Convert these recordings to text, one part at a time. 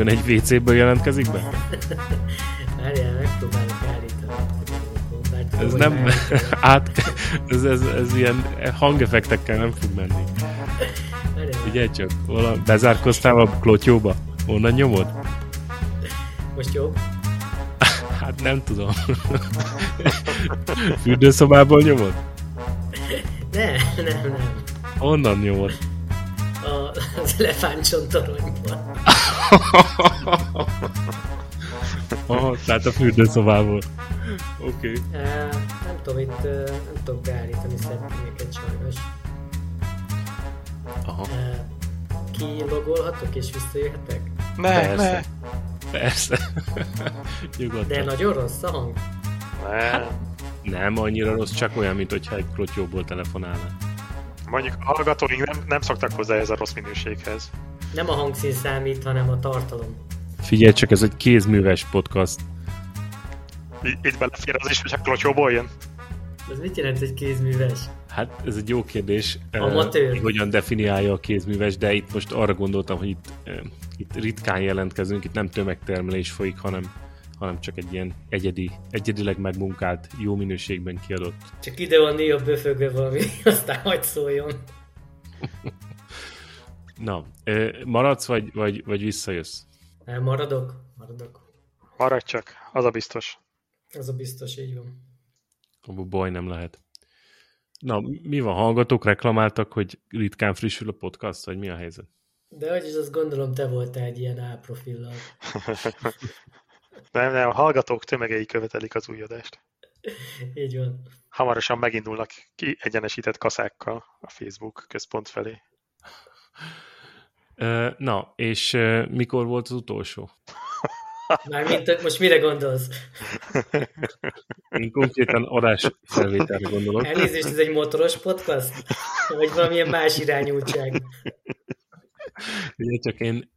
hangon egy WC-ből jelentkezik be? Várjál, megpróbálok állítani. Bár Ez nem, át, ez, ez, ez ilyen hangeffektekkel nem fog menni. Figyelj csak, vala, bezárkoztál a klotyóba? Onnan nyomod? Most jobb? Hát nem tudom. Fürdőszobából nyomod? Nem, nem, nem. Onnan nyomod. A, az elefántcsontoronyból. Aha, tehát a fürdőszobából. Oké. Okay. Uh, nem tudom, itt uh, nem tudok beállítani settingeket sajnos. Aha, Uh, kilogolhatok és visszajöhetek? Ne, Persze. ne, persze. De Nyugodtan. nagyon rossz a hang. ne. Nem annyira rossz, csak olyan, mint hogyha egy klotyóból telefonálnál. Mondjuk a hallgatóink nem, nem szoktak hozzá ez a rossz minőséghez. Nem a hangszín számít, hanem a tartalom. Figyelj csak, ez egy kézműves podcast. Itt belefér az is, hogyha klotyóból jön. Ez mit jelent, hogy kézműves? Hát ez egy jó kérdés. eh, Amatőr. hogy hogyan definiálja a kézműves, de itt most arra gondoltam, hogy itt, eh, itt ritkán jelentkezünk, itt nem tömegtermelés folyik, hanem, hanem csak egy ilyen egyedi, egyedileg megmunkált, jó minőségben kiadott. Csak ide van néha böfögve valami, aztán hagyd szóljon. Na, maradsz, vagy, vagy, vagy visszajössz? Maradok? Maradok. Maradj csak, az a biztos. Az a biztos, így van. Abba baj nem lehet. Na, mi van, hallgatók reklamáltak, hogy ritkán frissül a podcast, vagy mi a helyzet? De hogy is azt gondolom, te voltál egy ilyen álprofillal. Nem, nem, a hallgatók tömegei követelik az új adást. Így van. Hamarosan megindulnak ki egyenesített kaszákkal a Facebook központ felé. Na, és mikor volt az utolsó? Mármint most mire gondolsz? Én konkrétan adás felvételre gondolok. Elnézést, ez egy motoros podcast? Vagy valamilyen más irányultság? Ugye csak én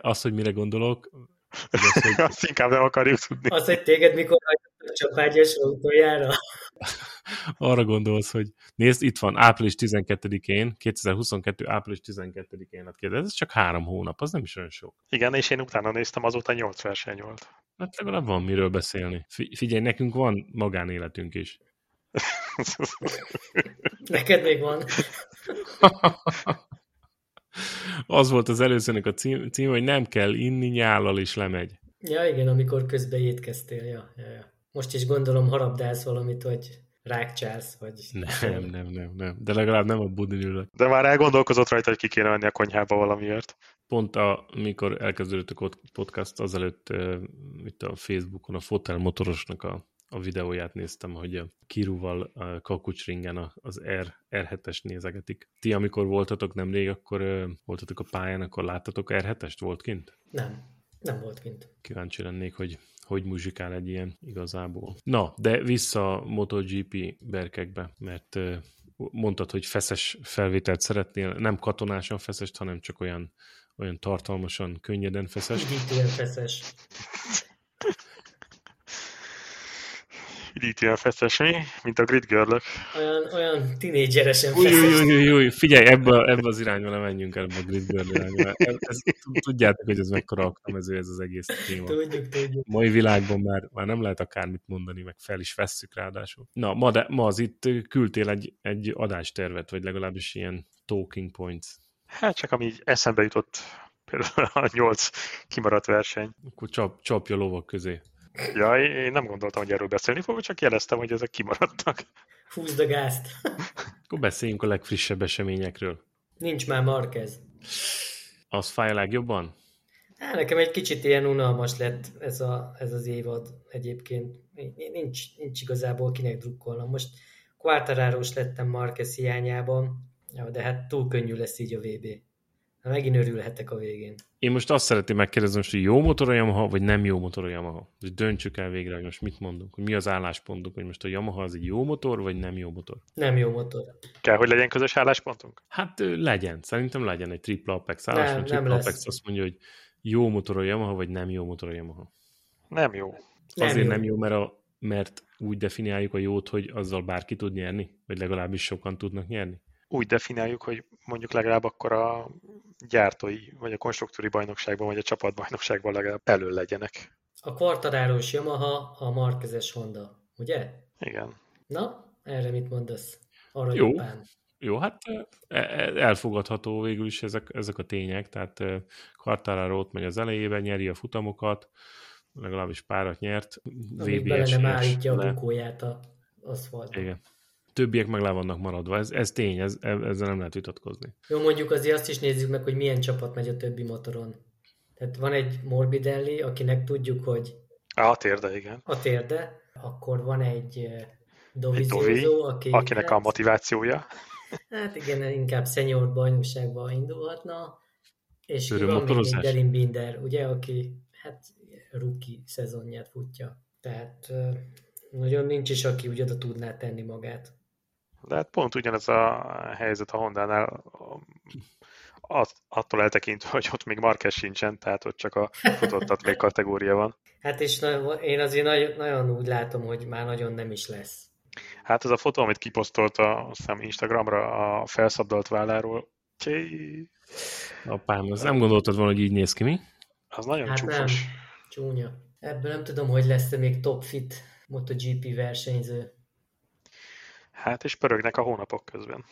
azt, hogy mire gondolok, az, hogy Azt inkább nem akarjuk tudni. Az, hogy téged mikor hagyott a csapágyasra utoljára? Arra gondolsz, hogy nézd, itt van április 12-én, 2022. április 12-én lett kérdez, ez csak három hónap, az nem is olyan sok. Igen, és én utána néztem, azóta 8 verseny volt. Hát legalább van miről beszélni. Fi- Figyelj, nekünk van magánéletünk is. Neked még van. Az volt az előzőnek a cím, cím, hogy nem kell inni, nyállal is lemegy. Ja, igen, amikor közben étkeztél. Ja, ja, ja. Most is gondolom harabdálsz valamit, vagy rákcsálsz, vagy... Nem, nem, nem, nem. De legalább nem a budin ülök. De már elgondolkozott rajta, hogy ki kéne menni a konyhába valamiért. Pont a, amikor elkezdődött a podcast, azelőtt itt a Facebookon a Fotel motorosnak a, a videóját néztem, hogy a Kiruval a kakucsringen a- az R, R7-est nézegetik. Ti, amikor voltatok nemrég, akkor voltatok a pályán, akkor láttatok R7-est? Volt kint? Nem, nem volt kint. Kíváncsi lennék, hogy hogy muzsikál egy ilyen igazából. Na, de vissza MotoGP berkekbe, mert mondtad, hogy feszes felvételt szeretnél, nem katonásan feszest, hanem csak olyan, olyan tartalmasan, könnyeden feszes. Ilyen feszes. Így ilyen feszes mi, mint a Grid girl Olyan, olyan tinédzseresen Új, feszes. új, új, új, új, figyelj, ebbe, ebbe az irányba nem menjünk el, ebbe a Grid Girl irányba. Ez, ez, tudjátok, hogy ez mekkora aknamező ez az egész téma. Tudjuk, tudjuk. mai világban már, már nem lehet akármit mondani, meg fel is vesszük ráadásul. Na, ma, de, ma az itt küldtél egy, egy adástervet, vagy legalábbis ilyen talking points. Hát csak ami így eszembe jutott, például a nyolc kimaradt verseny. Akkor csap, csapja lovak közé. Ja, én nem gondoltam, hogy erről beszélni fogok, csak jeleztem, hogy ezek kimaradtak. Húzd a gázt. Akkor beszéljünk a legfrissebb eseményekről. Nincs már Marquez. Az fáj a legjobban? Á, nekem egy kicsit ilyen unalmas lett ez, a, ez az évad egyébként. Nincs, nincs igazából kinek drukkolnom. Most Quartararo-s lettem Marquez hiányában, ja, de hát túl könnyű lesz így a VB. Megint örülhetek a végén. Én most azt szeretném megkérdezni, most, hogy jó motor a Yamaha, vagy nem jó motor a Yamaha? Most döntsük el végre, hogy most mit mondunk, hogy mi az álláspontunk, hogy most a Yamaha az egy jó motor, vagy nem jó motor. Nem jó motor. Kell, hogy legyen közös álláspontunk? Hát legyen, szerintem legyen egy tripla Apex álláspont. nem Tripla. Apex azt mondja, hogy jó motor a Yamaha, vagy nem jó motor a Yamaha. Nem jó. Nem Azért jó. nem jó, mert, a, mert úgy definiáljuk a jót, hogy azzal bárki tud nyerni, vagy legalábbis sokan tudnak nyerni. Úgy definiáljuk, hogy mondjuk legalább akkor a gyártói, vagy a konstruktúri bajnokságban, vagy a csapatbajnokságban legalább elő legyenek. A kvartaráros Yamaha, a Markezes Honda, ugye? Igen. Na, erre mit mondasz? Arra Jó. Japán. Jó, hát e- e- elfogadható végül is ezek, ezek a tények, tehát Quartararo ott megy az elejében, nyeri a futamokat, legalábbis párat nyert. Amíg bele nem állítja a bukóját a aszfaltba. Igen. Többiek meg le vannak maradva. Ez, ez tény, ez, ezzel nem lehet vitatkozni. Jó, mondjuk azért azt is nézzük meg, hogy milyen csapat megy a többi motoron. Tehát van egy Morbidelli, akinek tudjuk, hogy A térde, igen. a térde, akkor van egy eh, Dovizioso, Dovi, aki akinek a hát, motivációja. hát igen, inkább senior bajnokságba indulhatna, és Öröm van még egy. Derin Binder, ugye, aki hát rookie szezonját futja. Tehát eh, nagyon nincs is, aki úgy oda tudná tenni magát. De hát pont ugyanez a helyzet a Honda-nál, at- attól eltekintve, hogy ott még Marquez sincsen, tehát ott csak a futottat még kategória van. Hát és na, én azért nagyon, nagyon úgy látom, hogy már nagyon nem is lesz. Hát ez a fotó, amit kiposztolta azt hiszem Instagramra a felszabdalt válláról, csé, Apám, az nem gondoltad volna, hogy így néz ki, mi? az nagyon Hát csúfos. nem, csúnya. Ebből nem tudom, hogy lesz-e még top fit MotoGP versenyző. Hát és pörögnek a hónapok közben.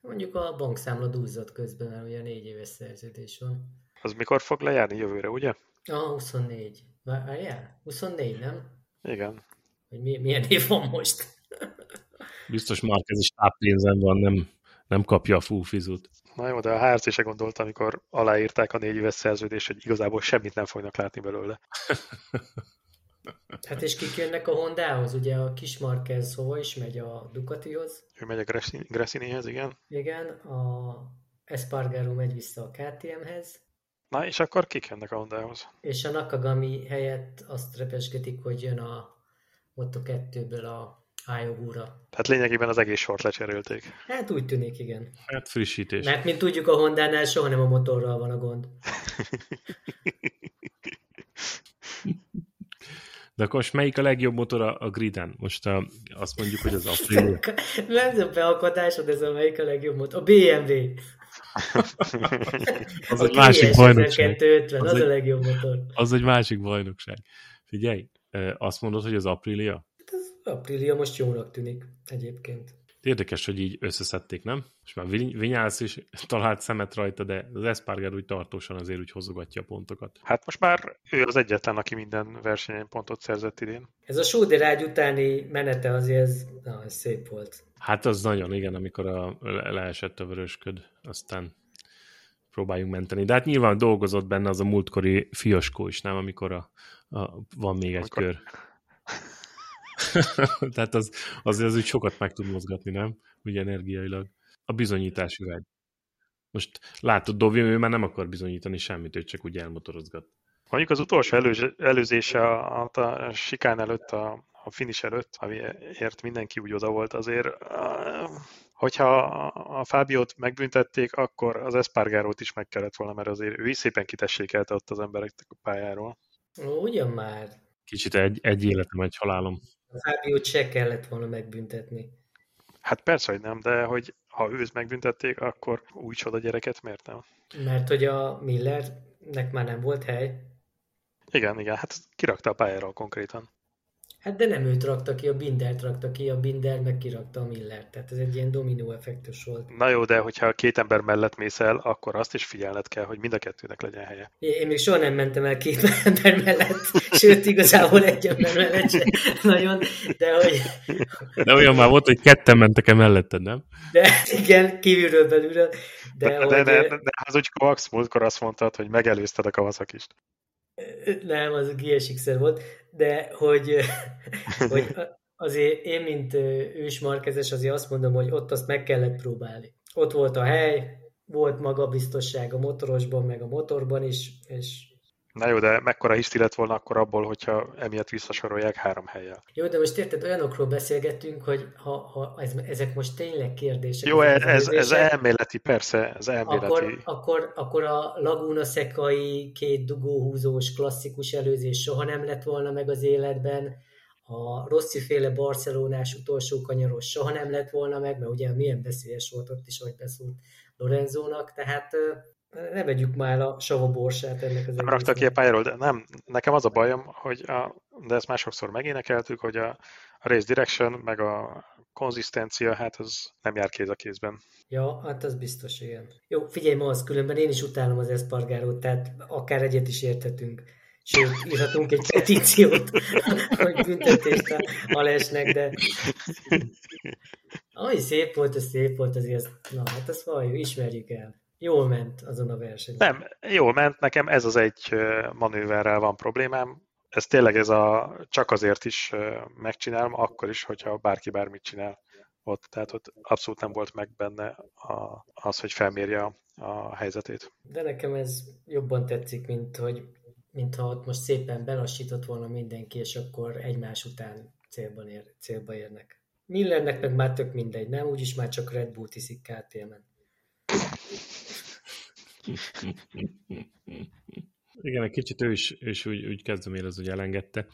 Mondjuk a bankszámla duzzadt közben, mert ugye négy éves szerződés van. Az mikor fog lejárni jövőre, ugye? Ah, 24. Várjál? 24, nem? Igen. Hogy mi, milyen év van most? Biztos Marquez is táppénzen van, nem, nem kapja a fúfizut. Na jó, de a HRC se gondolt, amikor aláírták a négy éves szerződést, hogy igazából semmit nem fognak látni belőle. Hát és kik jönnek a Hondához? Ugye a kis Marquez hova is megy a Ducatihoz? Ő megy a Grassi- Grassinihez, igen. Igen, a Espargaro megy vissza a KTM-hez, Na, és akkor kik jönnek a Hondához? és a Nakagami helyett azt repesgetik, hogy jön a Moto2-ből a Ayogura. Tehát lényegében az egész sort lecserélték. Hát úgy tűnik, igen. Hát frissítés. Mert mint tudjuk, a Hondánál soha nem a motorral van a gond. De akkor most melyik a legjobb motor a, a griden? Most a, azt mondjuk, hogy az Aprilia. Nem ez a beakadásod, ez a melyik a legjobb motor. A BMW. Az a egy másik bajnokság. 1250, az, Az egy- a legjobb motor. Az egy másik bajnokság. Figyelj, azt mondod, hogy az Aprilia? Az Aprilia most jónak tűnik egyébként. Érdekes, hogy így összeszedték, nem? És már Viny- Vinyász is talált szemet rajta, de az Espargar úgy tartósan azért úgy hozogatja a pontokat. Hát most már ő az egyetlen, aki minden versenyen pontot szerzett idén. Ez a sóderágy utáni menete azért ez, na, ez szép volt. Hát az nagyon, igen, amikor a, le- leesett a vörösköd, aztán próbáljunk menteni. De hát nyilván dolgozott benne az a múltkori fiaskó is, nem? Amikor a, a, van még egy Amikor- kör. Tehát az, azért az úgy sokat meg tud mozgatni, nem? Ugye energiailag. A bizonyítási vágy. Most látod, Dovi, ő már nem akar bizonyítani semmit, ő csak úgy elmotorozgat. Mondjuk az utolsó előzé- előzése a, a, a sikán előtt, a, a finish előtt, amiért mindenki úgy oda volt, azért, hogyha a Fábiót megbüntették, akkor az Espargarót is meg kellett volna, mert azért ő is szépen kitessékelte ott az emberek a pályáról. Ó, ugyan már. Kicsit egy, egy életem, egy halálom. A Fábiót se kellett volna megbüntetni. Hát persze, hogy nem, de hogy ha őt megbüntették, akkor új csoda gyereket miért nem? Mert hogy a Millernek már nem volt hely. Igen, igen, hát kirakta a pályáról konkrétan. Hát de nem őt rakta ki, a Bindert rakta ki, a Binder meg kirakta a Millert. Tehát ez egy ilyen dominó effektus volt. Na jó, de hogyha két ember mellett mész el, akkor azt is figyelned kell, hogy mind a kettőnek legyen helye. Én még soha nem mentem el két ember mellett, sőt, igazából egy ember mellett se nagyon, de hogy, De olyan már volt, hogy ketten mentek el melletted, nem? de igen, kívülről belülről, de, De, hogy, de, de, de, de az úgy Kovacs múltkor azt mondtad, hogy megelőzted a Kawasaki-st. Nem, az GSX-er volt, de hogy, hogy azért én, mint ős markezes, azért azt mondom, hogy ott azt meg kellett próbálni. Ott volt a hely, volt magabiztosság a motorosban, meg a motorban is, és Na jó, de mekkora hiszti lett volna akkor abból, hogyha emiatt visszasorolják három helyel. jó, de most érted, olyanokról beszélgettünk, hogy ha, ha ez, ezek most tényleg kérdések. Jó, ez, ez, ez elméleti, persze, ez elméleti. akkor, akkor, akkor a Laguna Szekai két dugóhúzós klasszikus előzés soha nem lett volna meg az életben. a Rossi féle barcelonás utolsó kanyaros soha nem lett volna meg, mert ugye milyen veszélyes volt ott is, hogy beszólt Lorenzónak, tehát ne vegyük már a sava borsát ennek az Nem raktak ki a pályáról, de nem. Nekem az a bajom, hogy a, de ezt másokszor megénekeltük, hogy a, a race direction, meg a konzisztencia, hát az nem jár kéz a kézben. Ja, hát az biztos, igen. Jó, figyelj ma az, különben én is utálom az Espargarót, tehát akár egyet is értetünk. Sőt, írhatunk egy petíciót, hogy büntetést a Alesnek, de Aj, szép volt, az szép volt azért. Na, hát azt valljuk, ismerjük el. Jól ment azon a versenyen. Nem, jól ment, nekem ez az egy manőverrel van problémám. Ez tényleg ez a, csak azért is megcsinálom, akkor is, hogyha bárki bármit csinál ott. Tehát ott abszolút nem volt meg benne a, az, hogy felmérje a, a helyzetét. De nekem ez jobban tetszik, mint hogy mintha ott most szépen belassított volna mindenki, és akkor egymás után célban ér, célba érnek. Millernek meg már tök mindegy, nem? Úgyis már csak Red Bull tiszik KTM-en. Igen, egy kicsit ő is, ő is úgy, úgy kezdem érezni, hogy elengedte.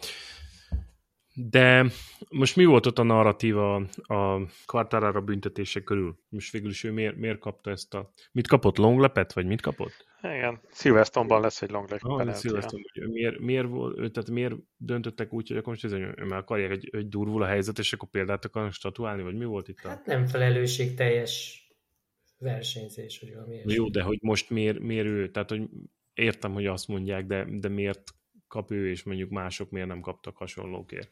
De most mi volt ott a narratíva a Quartarara büntetése körül? Most végül is ő miért, miért kapta ezt a... Mit kapott? Longlepet, vagy mit kapott? Igen, Silverstone-ban lesz egy long ah, Silverstone, miért, miért, volt, tehát miért döntöttek úgy, hogy akkor most ez, hogy már akarják, hogy, hogy durvul a helyzet, és akkor példát akarnak statuálni, vagy mi volt itt? A... Hát nem felelősségteljes versenyzés, hogy valami Jó, de hogy most miért, miért ő, tehát hogy értem, hogy azt mondják, de, de miért kap ő, és mondjuk mások miért nem kaptak hasonlókért?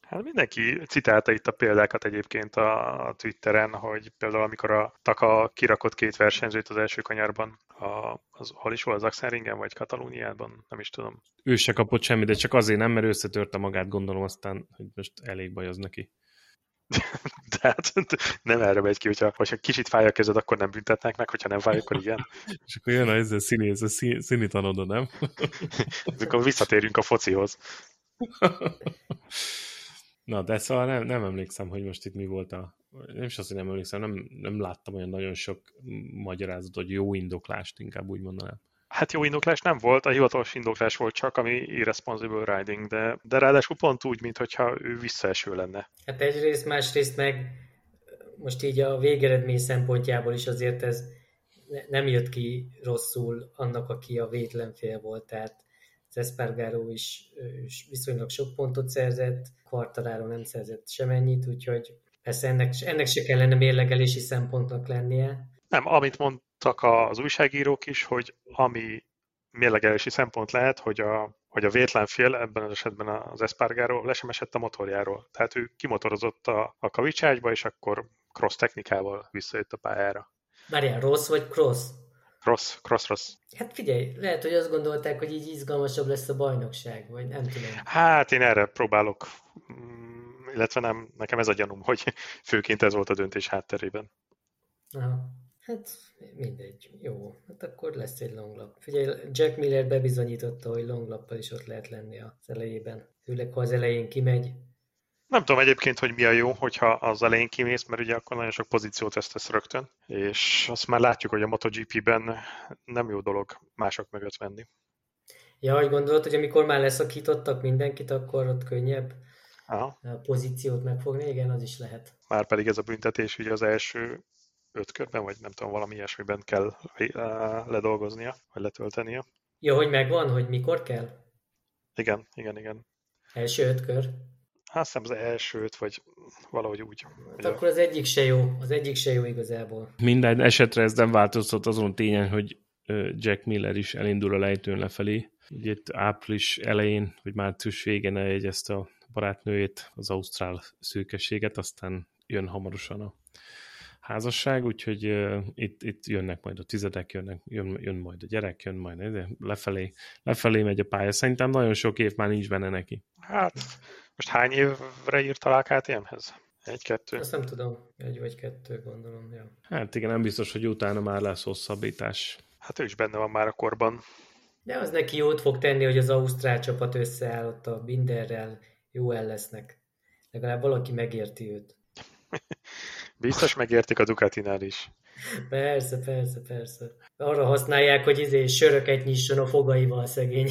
Hát mindenki citálta itt a példákat egyébként a Twitteren, hogy például amikor a Taka kirakott két versenyzőt az első kanyarban, a, az, hol is volt, az Axenringen vagy Katalóniában, nem is tudom. Ő se kapott semmit, de csak azért nem, mert összetörte magát, gondolom aztán, hogy most elég baj az neki. De hát nem erre megy ki, hogyha, hogyha kicsit fáj a kezed, akkor nem büntetnek meg, hogyha nem fáj, akkor igen. És akkor jön a ezzel színi, ez a színi tanodon, nem? akkor visszatérünk a focihoz. Na, de szóval nem, nem emlékszem, hogy most itt mi volt a... Nem is azt, hogy nem emlékszem, nem, nem láttam olyan nagyon sok magyarázatot, jó indoklást, inkább úgy mondanám. Hát jó indoklás nem volt, a hivatalos indoklás volt csak, ami irresponsible riding, de, de ráadásul pont úgy, mintha ő visszaeső lenne. Hát egyrészt, másrészt meg most így a végeredmény szempontjából is azért ez nem jött ki rosszul annak, aki a vétlen fél volt, tehát az Espargaro is, is viszonylag sok pontot szerzett, Quartararo nem szerzett semennyit, úgyhogy persze ennek, ennek se kellene mérlegelési szempontnak lennie. Nem, amit mondtak az újságírók is, hogy ami mérlegelési szempont lehet, hogy a, hogy a vétlen fél, ebben az esetben az Espargaro le sem esett a motorjáról. Tehát ő kimotorozott a, a kavicságyba, és akkor cross technikával visszajött a pályára. Várjál, rossz vagy cross? Cross, cross, rossz. Hát figyelj, lehet, hogy azt gondolták, hogy így izgalmasabb lesz a bajnokság, vagy nem tudom. Hát én erre próbálok, mm, illetve nem, nekem ez a gyanúm, hogy főként ez volt a döntés hátterében. Aha. Hát mindegy, jó. Hát akkor lesz egy longlap. Figyelj, Jack Miller bebizonyította, hogy longlappal is ott lehet lenni az elejében. Főleg, ha az elején kimegy, nem tudom egyébként, hogy mi a jó, hogyha az elején kimész, mert ugye akkor nagyon sok pozíciót vesztesz rögtön, és azt már látjuk, hogy a MotoGP-ben nem jó dolog mások mögött menni. Ja, hogy gondolod, hogy amikor már leszakítottak mindenkit, akkor ott könnyebb Aha. pozíciót megfogni? Igen, az is lehet. Már pedig ez a büntetés ugye az első öt körben, vagy nem tudom, valami ilyesmiben kell ledolgoznia, vagy letöltenie. Jó, hogy megvan, hogy mikor kell? Igen, igen, igen. Első öt kör? Hát hiszem az elsőt, vagy valahogy úgy. Hát akkor az egyik se jó, az egyik se jó igazából. Minden esetre ez nem változtat azon tényen, hogy Jack Miller is elindul a lejtőn lefelé. Ugye itt április elején, vagy március végén eljegyezte a barátnőjét, az ausztrál szőkeséget, aztán jön hamarosan a házasság, úgyhogy uh, itt, itt jönnek majd a tizedek, jönnek, jön, jön majd a gyerek, jön majd lefelé, lefelé megy a pálya. Szerintem nagyon sok év már nincs benne neki. Hát most hány évre írt alá KTM-hez? Egy-kettő? Azt nem tudom, egy vagy kettő gondolom. Ja. Hát igen, nem biztos, hogy utána már lesz hosszabbítás. Hát ő is benne van már a korban. De az neki jót fog tenni, hogy az Ausztrál csapat összeáll ott a Binderrel, jó el lesznek. Legalább valaki megérti őt. Biztos megértik a Ducatinál is. Persze, persze, persze. Arra használják, hogy izé söröket nyisson a fogaival szegény.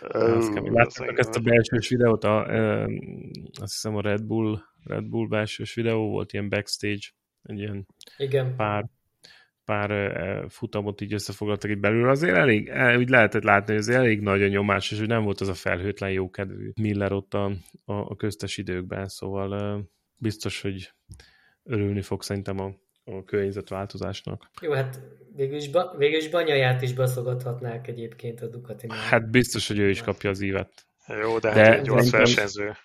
Láttátok ezt a belsős videót? A, e, azt hiszem a Red Bull, Red Bull belsős videó volt, ilyen backstage, egy ilyen Igen. pár pár futamot így összefoglaltak itt belül, azért elég, úgy lehetett látni, hogy ez elég nagy a nyomás, és hogy nem volt az a felhőtlen jókedvű Miller ott a, a, a köztes időkben, szóval biztos, hogy örülni fog szerintem a, a környezetváltozásnak. Jó, hát végül is, ba, végül is banyaját is baszogathatnák egyébként a ducati Hát biztos, hogy ő is kapja az ívet. Jó, de, de hát egy orosz versenyző.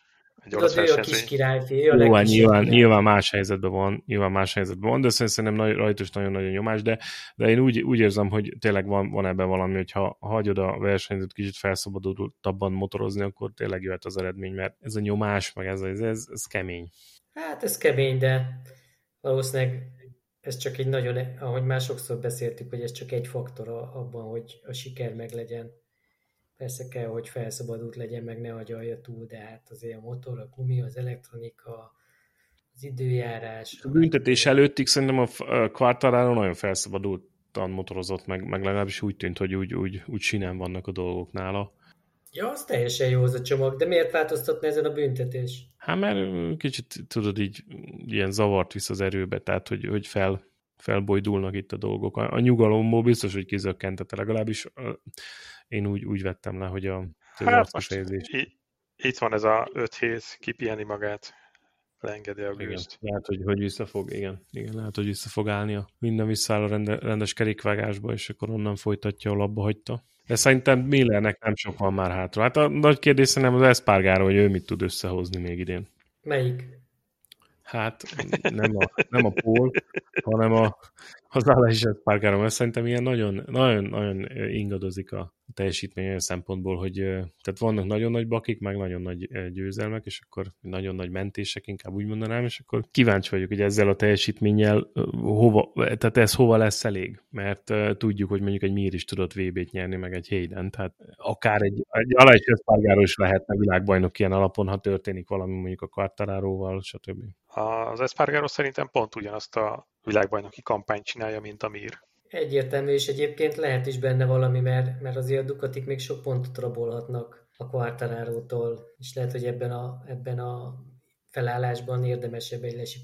Egy orosz Tudod, ő a kis királyfi, ő a Jó, hát nyilván, nyilván, más helyzetben van, nyilván más helyzetben van, de szerintem nagy, rajta is nagyon-nagyon nyomás, de, de én úgy, úgy érzem, hogy tényleg van, van ebben valami, hogy ha hagyod a versenyzőt kicsit felszabadultabban motorozni, akkor tényleg jöhet az eredmény, mert ez a nyomás, meg ez, ez, ez, ez kemény. Hát ez kemény, de valószínűleg ez csak egy nagyon, ahogy már sokszor beszéltük, hogy ez csak egy faktor abban, hogy a siker meglegyen. Persze kell, hogy felszabadult legyen, meg ne agyalja túl, de hát azért a motor, a gumi, az elektronika, az időjárás. A büntetés előttig szerintem a Quartararo nagyon felszabadultan motorozott, meg, meg legalábbis úgy tűnt, hogy úgy, úgy, úgy sinem vannak a dolgok nála. Ja, az teljesen jó az a csomag, de miért változtatna ezen a büntetés? Hát mert kicsit tudod így ilyen zavart visz az erőbe, tehát hogy, hogy fel, felbojdulnak itt a dolgok. A, a nyugalomból biztos, hogy kizökkentette legalábbis én úgy, úgy vettem le, hogy a hát most Itt van ez a öt hét, kipiheni magát, leengedi a gőzt. Lehet, hogy, hogy vissza fog, igen, igen, lehet, hogy vissza fog állni a minden visszaáll a rende, rendes kerékvágásba, és akkor onnan folytatja, a labba hagyta. De szerintem Millernek nem sok van már hátra. Hát a nagy kérdés nem az Espargára, hogy ő mit tud összehozni még idén. Melyik? Hát nem a, nem a Paul, hanem a, az Alex Espargaro, mert szerintem ilyen nagyon, nagyon, nagyon ingadozik a teljesítmény olyan szempontból, hogy tehát vannak nagyon nagy bakik, meg nagyon nagy győzelmek, és akkor nagyon nagy mentések, inkább úgy mondanám, és akkor kíváncsi vagyok, hogy ezzel a teljesítménnyel hova, tehát ez hova lesz elég, mert tudjuk, hogy mondjuk egy Mir is tudott VB-t nyerni, meg egy Hayden, tehát akár egy, egy Alajs Espargaro is lehetne világbajnok ilyen alapon, ha történik valami mondjuk a Quartararóval, stb. Az Espargaro szerintem pont ugyanazt a világbajnoki kampányt csinálja, mint a Mir. Egyértelmű, és egyébként lehet is benne valami, mert, mert azért a Ducatik még sok pontot rabolhatnak a Quartararo-tól, és lehet, hogy ebben a, ebben a felállásban érdemesebb egy lesi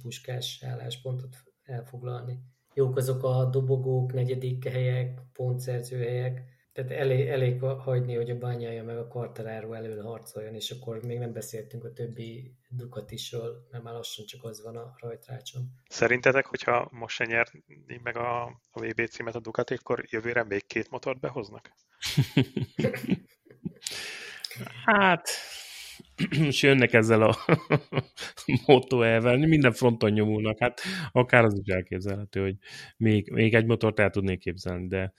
álláspontot elfoglalni. Jók azok a dobogók, negyedik helyek, pontszerző helyek, tehát elég, elég hagyni, hogy a bányája meg a Quartararo elől harcoljon, és akkor még nem beszéltünk a többi Ducatisról, mert már lassan csak az van a rajtrácson. Szerintetek, hogyha most se nyerni meg a, a VB címet a Ducati, akkor jövőre még két motort behoznak? hát, és jönnek ezzel a motto elvel, minden fronton nyomulnak, hát akár az is elképzelhető, hogy még, még egy motort el tudnék képzelni, de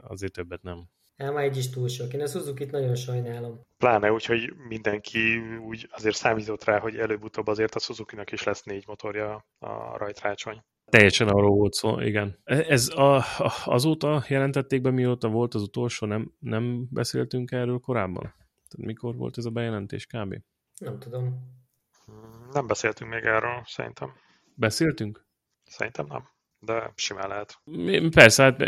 azért többet nem. Már egy is túl sok. Én a Suzuki-t nagyon sajnálom. Pláne úgy, hogy mindenki úgy azért számított rá, hogy előbb-utóbb azért a Suzuki-nak is lesz négy motorja a rajtrácsony. Teljesen arról volt szó, igen. Ez a, azóta jelentették be, mióta volt az utolsó, nem, nem beszéltünk erről korábban? Tehát mikor volt ez a bejelentés kb? Nem tudom. Nem beszéltünk még erről, szerintem. Beszéltünk? Szerintem nem de simán lehet. Persze, hát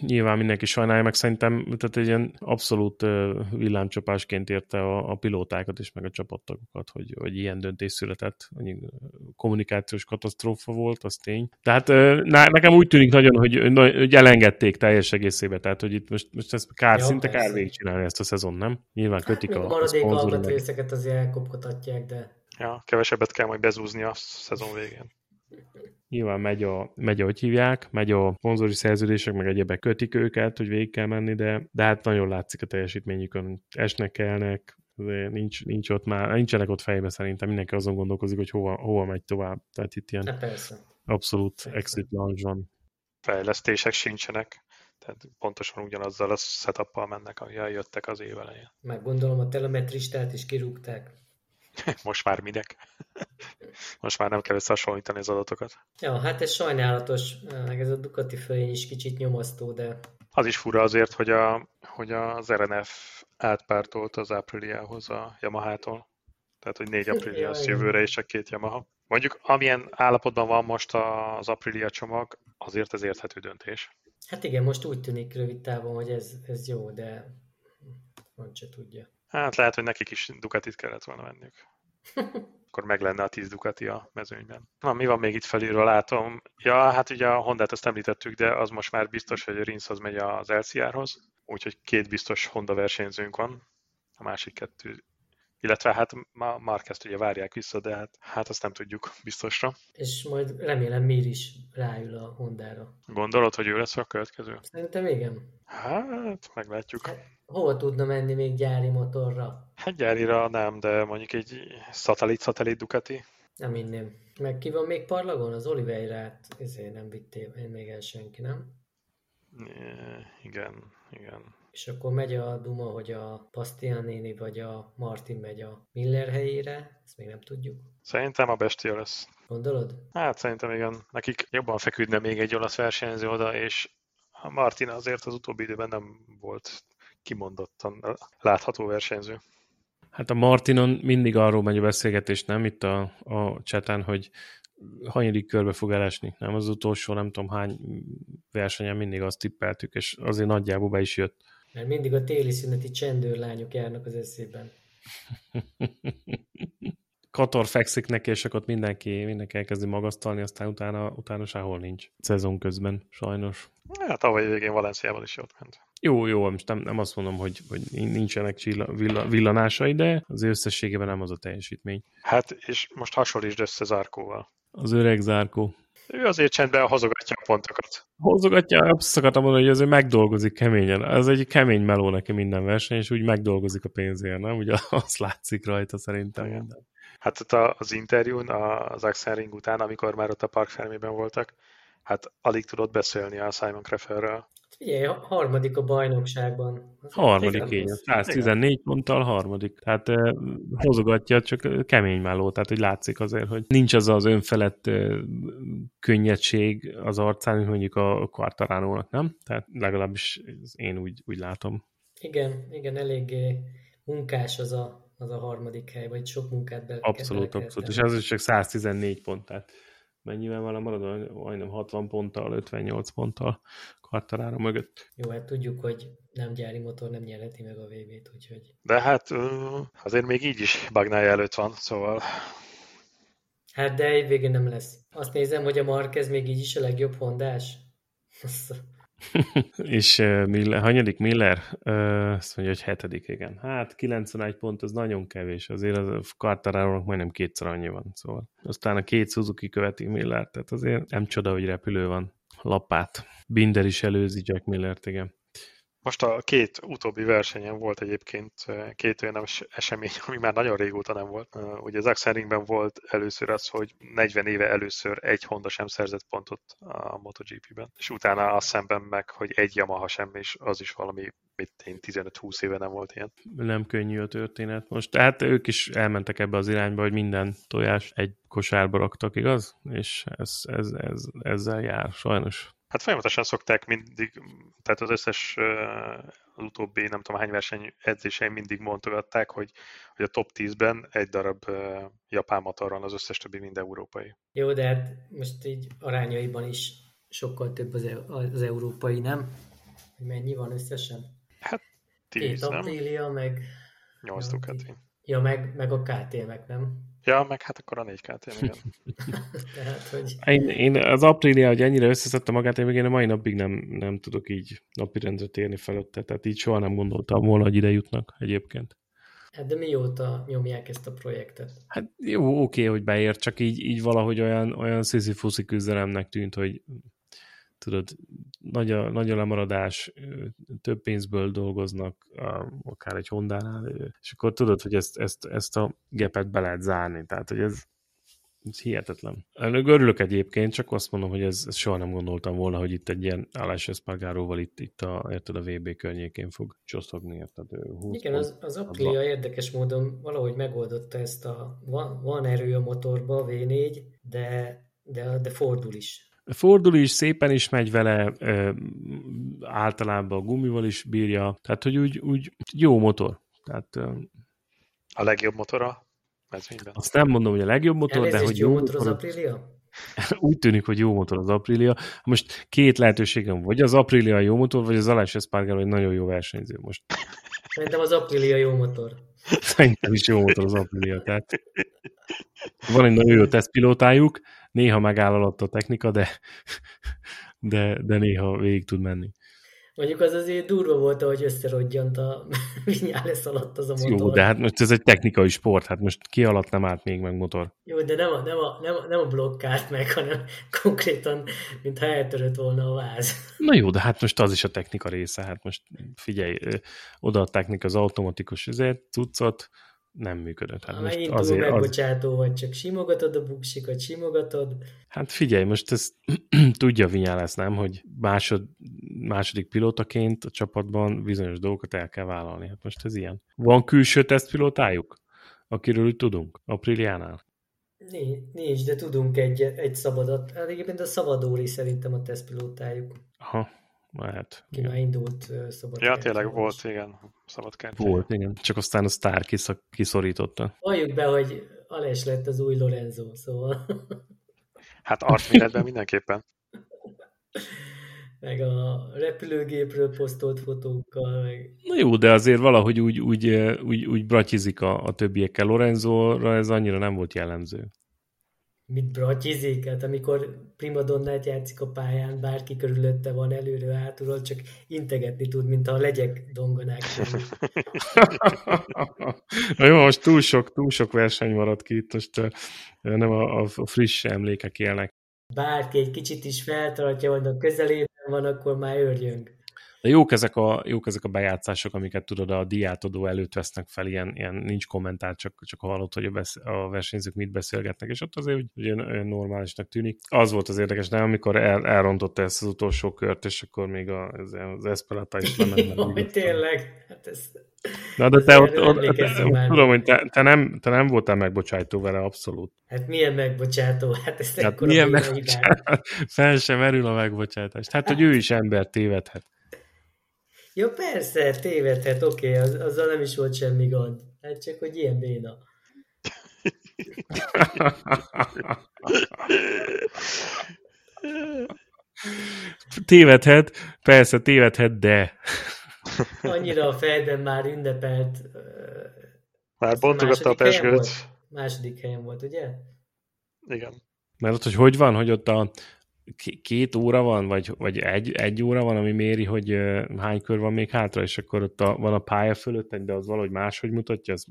nyilván mindenki sajnálja, meg szerintem tehát egy ilyen abszolút villámcsapásként érte a, a pilótákat és meg a csapattagokat, hogy, hogy ilyen döntés született. Annyi kommunikációs katasztrófa volt, az tény. Tehát nekem úgy tűnik nagyon, hogy, hogy elengedték teljes egészébe, tehát hogy itt most, most ez kár, ja, szinte persze. kár végigcsinálni ezt a szezon, nem? Nyilván kötik hát, a, a szponzorok. részeket azért elkopkodhatják, de... Ja, kevesebbet kell majd bezúzni a szezon végén. Nyilván megy a, megy, ahogy hívják, megy a szponzori szerződések, meg egyebek kötik őket, hogy végig kell menni, de, de hát nagyon látszik a teljesítményükön. Esnek, kelnek, nincs, nincs ott már, nincsenek ott fejbe szerintem, mindenki azon gondolkozik, hogy hova, hova megy tovább. Tehát itt ilyen persze. abszolút persze. exit launch van. Fejlesztések sincsenek. Tehát pontosan ugyanazzal a setup mennek, ahogy eljöttek az év elején. Meg gondolom a telemetristát is kirúgták. Most már minek? Most már nem kell összehasonlítani az adatokat. Ja, hát ez sajnálatos, meg ez a Ducati fölény is kicsit nyomasztó, de... Az is fura azért, hogy, a, hogy az RNF átpártolt az Apriliához a Yamaha-tól. Tehát, hogy négy Aprilia az jövőre és csak két Yamaha. Mondjuk, amilyen állapotban van most az Aprilia csomag, azért ez érthető döntés. Hát igen, most úgy tűnik rövid távon, hogy ez, ez jó, de Francia tudja. Hát lehet, hogy nekik is Ducatit kellett volna venniük. Akkor meg lenne a 10 Ducati a mezőnyben. Na, mi van még itt felülről látom? Ja, hát ugye a Hondát azt említettük, de az most már biztos, hogy a Rinsz az megy az LCR-hoz, úgyhogy két biztos Honda versenyzőnk van. A másik kettő illetve hát ma Marquezt ugye várják vissza, de hát, hát azt nem tudjuk biztosra. És majd remélem Mir is ráül a Hondára. Gondolod, hogy ő lesz a következő? Szerintem igen. Hát, meglátjuk. Hát, hova tudna menni még gyári motorra? Hát gyárira nem, de mondjuk egy szatellit-szatellit Ducati. Nem inném. Meg ki van még parlagon? Az Oliveirát ezért nem vittél még el senki, nem? igen, igen. És akkor megy a duma, hogy a Pastia néni vagy a Martin megy a Miller helyére, ezt még nem tudjuk. Szerintem a Bestia lesz. Gondolod? Hát szerintem igen. Nekik jobban feküdne még egy olasz versenyző oda, és a Martin azért az utóbbi időben nem volt kimondottan látható versenyző. Hát a Martinon mindig arról megy a beszélgetés, nem itt a, a cseten, hogy hanyadik körbe fog elesni, nem az utolsó, nem tudom hány versenyen mindig azt tippeltük, és azért nagyjából be is jött. Mert mindig a téli szüneti csendőrlányok járnak az eszében. Kator fekszik neki, és akkor mindenki, mindenki elkezdi magasztalni, aztán utána, utána sehol nincs. Szezon közben, sajnos. Hát tavaly végén Valenciában is jót ment. Jó, jó, most nem, nem azt mondom, hogy, hogy nincsenek csilla, villa, villanásai, de az összességében nem az a teljesítmény. Hát, és most hasonlítsd össze Zárkóval. Az öreg Zárkó. Ő azért csendben hozogatja a pontokat. Hozogatja, azt akartam mondani, hogy azért megdolgozik keményen. Ez egy kemény meló neki minden verseny, és úgy megdolgozik a pénzért, nem? Ugye azt látszik rajta szerintem. Igen. Hát ott az interjún, az Axel Ring után, amikor már ott a Park Fermében voltak, hát alig tudott beszélni a Simon Krefferről. Figyelj, harmadik a bajnokságban. Harmadik, igen. 114 igen. ponttal harmadik. Tehát eh, hozogatja, csak kemény melló, tehát hogy látszik azért, hogy nincs az az önfelett eh, könnyedség az arcán, mint mondjuk a Quartaránónak, nem? Tehát legalábbis én úgy, úgy látom. Igen, igen, eléggé munkás az a, az a harmadik hely, vagy sok munkát be Abszolút, abszolút, és ez is csak 114 pont, tehát mennyivel van a maradó, majdnem 60 ponttal, 58 ponttal Quartararo mögött. Jó, hát tudjuk, hogy nem gyári motor nem nyerheti meg a VB-t, úgyhogy... De hát azért még így is Bagnája előtt van, szóval... Hát de végén nem lesz. Azt nézem, hogy a Marquez még így is a legjobb hondás. és Miller, hanyadik Miller? Azt mondja, hogy hetedik, igen. Hát 91 pont, az nagyon kevés. Azért az Quartararo-nak majdnem kétszer annyi van. Szóval. Aztán a két Suzuki követi Miller, tehát azért nem csoda, hogy repülő van. Lapát. Binder is előzi Jack Millert, igen. Most a két utóbbi versenyen volt egyébként két olyan esemény, ami már nagyon régóta nem volt. Ugye az Axelringben volt először az, hogy 40 éve először egy Honda sem szerzett pontot a MotoGP-ben, és utána azt szemben meg, hogy egy Yamaha sem, és az is valami, mit én 15-20 éve nem volt ilyen. Nem könnyű a történet most. Tehát ők is elmentek ebbe az irányba, hogy minden tojás egy kosárba raktak, igaz? És ez, ez, ez, ezzel jár, sajnos. Hát folyamatosan szokták mindig, tehát az összes az utóbbi nem tudom hány verseny edzéseim mindig mondogatták, hogy, hogy a top 10-ben egy darab japán motor van, az összes többi mind európai. Jó, de hát most így arányaiban is sokkal több az, az európai, nem? Mennyi van összesen? Hát 10, Két nem? Aprília, meg... 8 Ducati. Ja, meg, meg a KTM-ek, nem? Ja, meg hát akkor a 4 KTM, igen. Tehát, hogy... én, én, az Aprilia, hogy ennyire összeszedte magát, én még én a mai napig nem, nem tudok így napirendre térni felette, tehát így soha nem gondoltam volna, hogy ide jutnak egyébként. Hát de mióta nyomják ezt a projektet? Hát jó, oké, hogy beér, csak így, így valahogy olyan, olyan sziszi küzdelemnek tűnt, hogy tudod, nagy a, nagy a lemaradás, több pénzből dolgoznak, akár egy Honda-nál, és akkor tudod, hogy ezt, ezt, ezt a gepet be lehet zárni, tehát hogy ez, ez hihetetlen. Örülök egyébként, csak azt mondom, hogy ez, ez soha nem gondoltam volna, hogy itt egy ilyen Alás Espargaróval itt, itt a, érted, a VB környékén fog csoszogni, érted? Igen, az, az Aprilia érdekes módon valahogy megoldotta ezt a, van, van erő a motorba, a V4, de, de, de fordul is Fordul is, szépen is megy vele, általában a gumival is bírja, tehát hogy úgy, úgy jó motor. Tehát, a legjobb motora mezőnyben. Azt nem mondom, hogy a legjobb motor, Elnézést, de hogy jó, jó motor az Aprilia? Úgy tűnik, hogy jó motor az Aprilia. Most két lehetőségem, vagy az Aprilia jó motor, vagy az Aleix Espargaro egy nagyon jó versenyző most. Szerintem az Aprilia jó motor. Szerintem is jó motor az Aprilia. Tehát van egy nagyon jó tesztpilótájuk, néha megáll a technika, de, de, de néha végig tud menni. Mondjuk az azért durva volt, hogy összerodjant a Vinyales alatt az a motor. Jó, de hát most ez egy technikai sport, hát most ki alatt nem állt még meg motor. Jó, de nem a, nem a, nem a, nem a blokkált meg, hanem konkrétan, mintha eltörött volna a váz. Na jó, de hát most az is a technika része, hát most figyelj, odaadták neki az automatikus üzet, cuccot, nem működött. Hát most azért megbocsátó az... vagy, csak simogatod a buksikat, simogatod. Hát figyelj, most ezt tudja Vinyálász, nem, hogy másod, második pilótaként a csapatban bizonyos dolgokat el kell vállalni. Hát most ez ilyen. Van külső tesztpilótájuk, akiről úgy tudunk, Apriliánál? Nincs, de tudunk egy, egy szabadat. Hát egyébként a szabadóri szerintem a tesztpilótájuk. Aha, lehet. Ki már indult szabad Ja, tényleg volt, igen, szabad. Volt, igen. Csak aztán a sztár kiszak, kiszorította. Valljuk be, hogy Ales lett az új Lorenzo, szóval... hát artméretben mindenképpen. meg a repülőgépről posztolt fotókkal, meg... Na jó, de azért valahogy úgy, úgy, úgy, úgy bratyizik a, a többiekkel. Lorenzóra ez annyira nem volt jellemző mit bratyizik, hát amikor primadonnát játszik a pályán, bárki körülötte van előre, hátulról, csak integetni tud, mint a legyek dongonák. Na jó, most túl sok, túl sok verseny maradt ki, itt most nem a, a friss emlékek élnek. Bárki egy kicsit is feltartja, hogy a közelében van, akkor már örjönk. De jók ezek, a, jók ezek a bejátszások, amiket tudod a diátodó előtt vesznek fel, ilyen, ilyen nincs kommentár, csak, csak hallott, hogy a, besz, a versenyzők mit beszélgetnek, és ott azért hogy olyan normálisnak tűnik. Az volt az érdekes, de amikor el, elrontotta ezt az utolsó kört, és akkor még a, az, az Esperata is lement. Jaj, tényleg, hát ez... Na, de te ott, ott, ott, ott tudom, hogy te, te, nem, te nem voltál megbocsájtó vele, abszolút. Hát milyen megbocsátó? Hát ez hát milyen megbocsátó? Fel sem merül a megbocsátás. Hát, hogy ő is ember tévedhet. Ja persze, tévedhet, oké, okay, az, azzal nem is volt semmi gond. Hát csak, hogy ilyen béna. tévedhet, persze tévedhet, de... Annyira a fejben már ünnepelt... Már bontogatta a pesgőt. Második helyen volt, ugye? Igen. Mert ott, hogy hogy van, hogy ott a, két óra van, vagy, vagy egy, egy óra van, ami méri, hogy hány kör van még hátra, és akkor ott a, van a pálya fölött, de az valahogy máshogy mutatja, az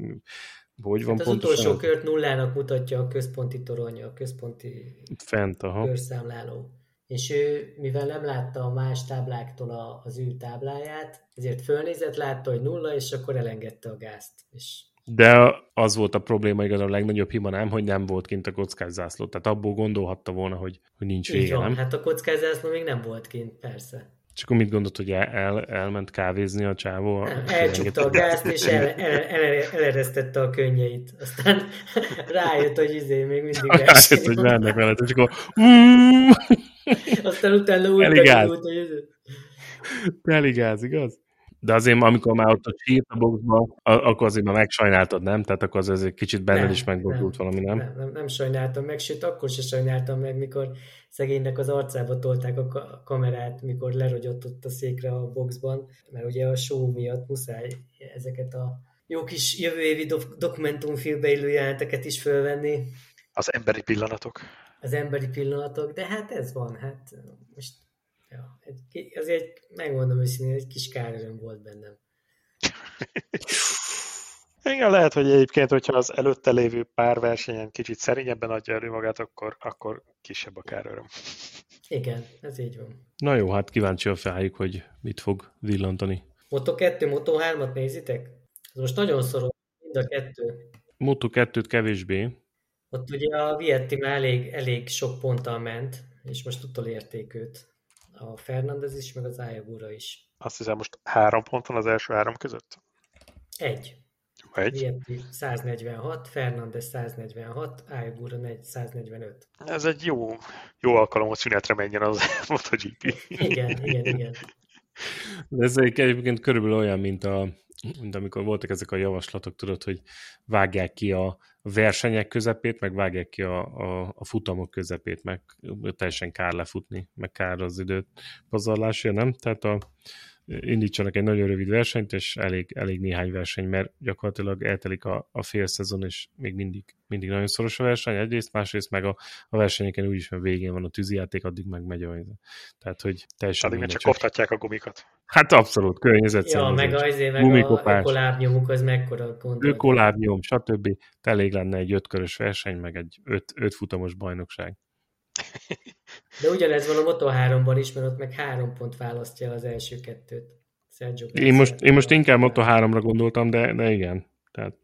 hogy van hát az pontosan? utolsó kört nullának mutatja a központi torony, a központi Fent, aha. körszámláló. És ő, mivel nem látta a más tábláktól a, az ő tábláját, ezért fölnézett, látta, hogy nulla, és akkor elengedte a gázt. És de az volt a probléma igaz, a legnagyobb hiba nem, hogy nem volt kint a kockázzászló. Tehát abból gondolhatta volna, hogy, hogy nincs vége, van, nem? hát a kockázzászló még nem volt kint, persze. És akkor mit gondolt, hogy el, el, elment kávézni a csávó? Nem, elcsukta a gázt, és el, el, el, eleresztette a könnyeit. Aztán rájött, hogy izé még mindig Rájött, hogy mennek vele, és akkor Aztán utána úgy Elég hogy... Izé- Elég gáz, igaz? De azért, amikor már ott a sírt a boxban, akkor azért már megsajnáltad, nem? Tehát akkor az egy kicsit benned is megbozdult valami, nem? Nem, nem? nem sajnáltam meg, sőt, akkor se sajnáltam meg, mikor szegénynek az arcába tolták a kamerát, mikor lerogyott ott a székre a boxban, mert ugye a show miatt muszáj ezeket a jó kis jövő évi do- dokumentumfilmbe illő jelenteket is fölvenni. Az emberi pillanatok. Az emberi pillanatok, de hát ez van, hát most Ja, egy, azért megmondom őszintén, egy kis káröröm volt bennem. Igen, lehet, hogy egyébként, hogyha az előtte lévő pár versenyen kicsit szerényebben adja elő magát, akkor, akkor kisebb a káröröm. Igen, ez így van. Na jó, hát kíváncsi a felájuk, hogy mit fog villantani. Moto 2, Moto 3-at nézitek? Ez most nagyon szoros, mind a kettő. Moto 2-t kevésbé. Ott ugye a Vietti már elég, elég sok ponttal ment, és most utolérték őt a Fernandez is, meg az Ayagura is. Azt hiszem, most három pont van az első három között? Egy. Egy. Vietti 146, Fernandez 146, Ayagura 145. Ez egy jó, jó alkalom, hogy szünetre menjen az MotoGP. Igen, igen, igen. De ez egyébként körülbelül olyan, mint a, de amikor voltak ezek a javaslatok, tudod, hogy vágják ki a versenyek közepét, meg vágják ki a, a, a futamok közepét, meg teljesen kár lefutni, meg kár az időt pazarlásra, nem? Tehát a, indítsanak egy nagyon rövid versenyt, és elég, elég néhány verseny, mert gyakorlatilag eltelik a, a fél szezon, és még mindig, mindig nagyon szoros a verseny, egyrészt, másrészt meg a, a versenyeken úgyis, mert végén van a tűzijáték, addig meg megy a Tehát, hogy teljesen Addig csak koptatják a gumikat. Hát abszolút, környezet. Ja, meg azért, meg a ökolábnyomuk, az mekkora gond. Ökolábnyom, stb. Elég lenne egy ötkörös verseny, meg egy öt, öt futamos bajnokság. De ugyanez van a Moto3-ban is, mert ott meg három pont választja az első kettőt. Sergio én most, én most inkább Moto3-ra gondoltam, de, de igen. Tehát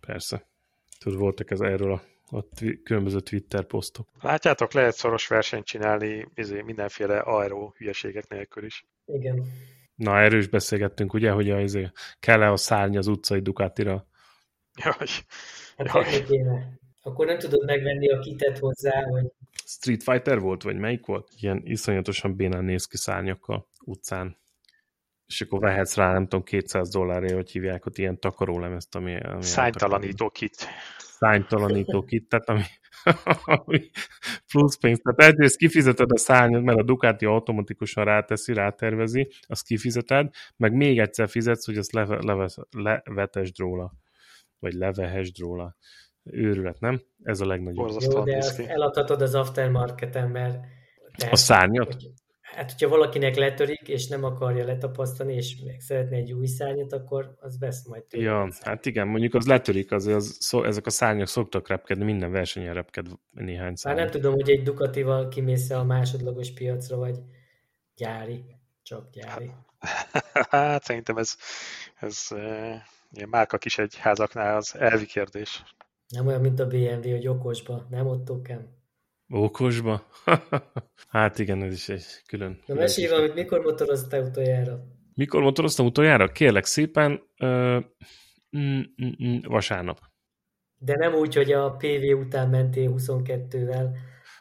persze. Tudod, voltak ez erről a, a twi- különböző Twitter posztok. Látjátok, lehet szoros versenyt csinálni izé, mindenféle aero hülyeségek nélkül is. Igen. Na, erős beszélgettünk, ugye, hogy a, izé, kell-e a szárny az utcai Ducatira? Jaj. Hát Jaj. Akkor nem tudod megvenni a kitet hozzá, hogy Street Fighter volt, vagy melyik volt? Ilyen iszonyatosan bénán néz ki szárnyakkal utcán. És akkor vehetsz rá, nem tudom, 200 dollárért, hogy hívják ott ilyen takarólemezt, ami... ami Szánytalanító kit. Szánytalanító kit, tehát ami, ami plusz pénz. Tehát egyrészt kifizeted a szárnyat, mert a Ducati automatikusan ráteszi, rátervezi, azt kifizeted, meg még egyszer fizetsz, hogy azt leve, leve, levetesd róla, vagy levehesd róla őrület, nem? Ez a legnagyobb. Jó, de azt eladhatod az aftermarketen, mert... a szárnyat? Hogy, hát, hogyha valakinek letörik, és nem akarja letapasztani, és meg szeretne egy új szárnyat, akkor az vesz majd tőle. Ja, hát igen, mondjuk az letörik, az, az szó, ezek a szárnyak szoktak repkedni, minden versenyen repked néhány szárny. Már nem tudom, hogy egy Ducatival kimész a másodlagos piacra, vagy gyári, csak gyári. Hát szerintem ez, ez ilyen márka kis egy házaknál az elvi kérdés. Nem olyan, mint a BMW, hogy okosba, nem ott okám. Okosba? hát igen, ez is egy külön. Na mesélj valamit, mikor motoroztál utoljára? Mikor motoroztam utoljára? Kérlek szépen, ö, mm, mm, mm, vasárnap. De nem úgy, hogy a PV után mentél 22-vel,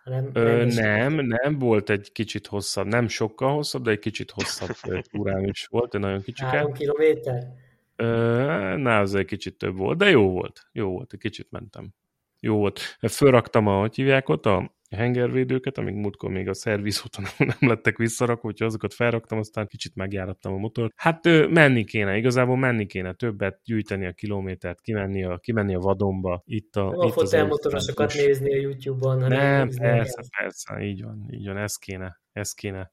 hanem... Ö, nem, nem, volt egy kicsit hosszabb, nem sokkal hosszabb, de egy kicsit hosszabb túrám is volt, egy nagyon kicsike. Három kilométer? Na, az egy kicsit több volt, de jó volt. Jó volt, egy kicsit mentem. Jó volt. Fölraktam a, hogy hívják ott, a hengervédőket, amíg múltkor még a szervizúton nem lettek visszarakva, úgyhogy azokat felraktam, aztán kicsit megjárattam a motort. Hát menni kéne, igazából menni kéne többet, gyűjteni a kilométert, kimenni a, kimenni a vadonba. Itt a, nem itt a fotelmotorosokat nézni a YouTube-on. Nem, persze, persze, így van, így van, ez kéne, ez kéne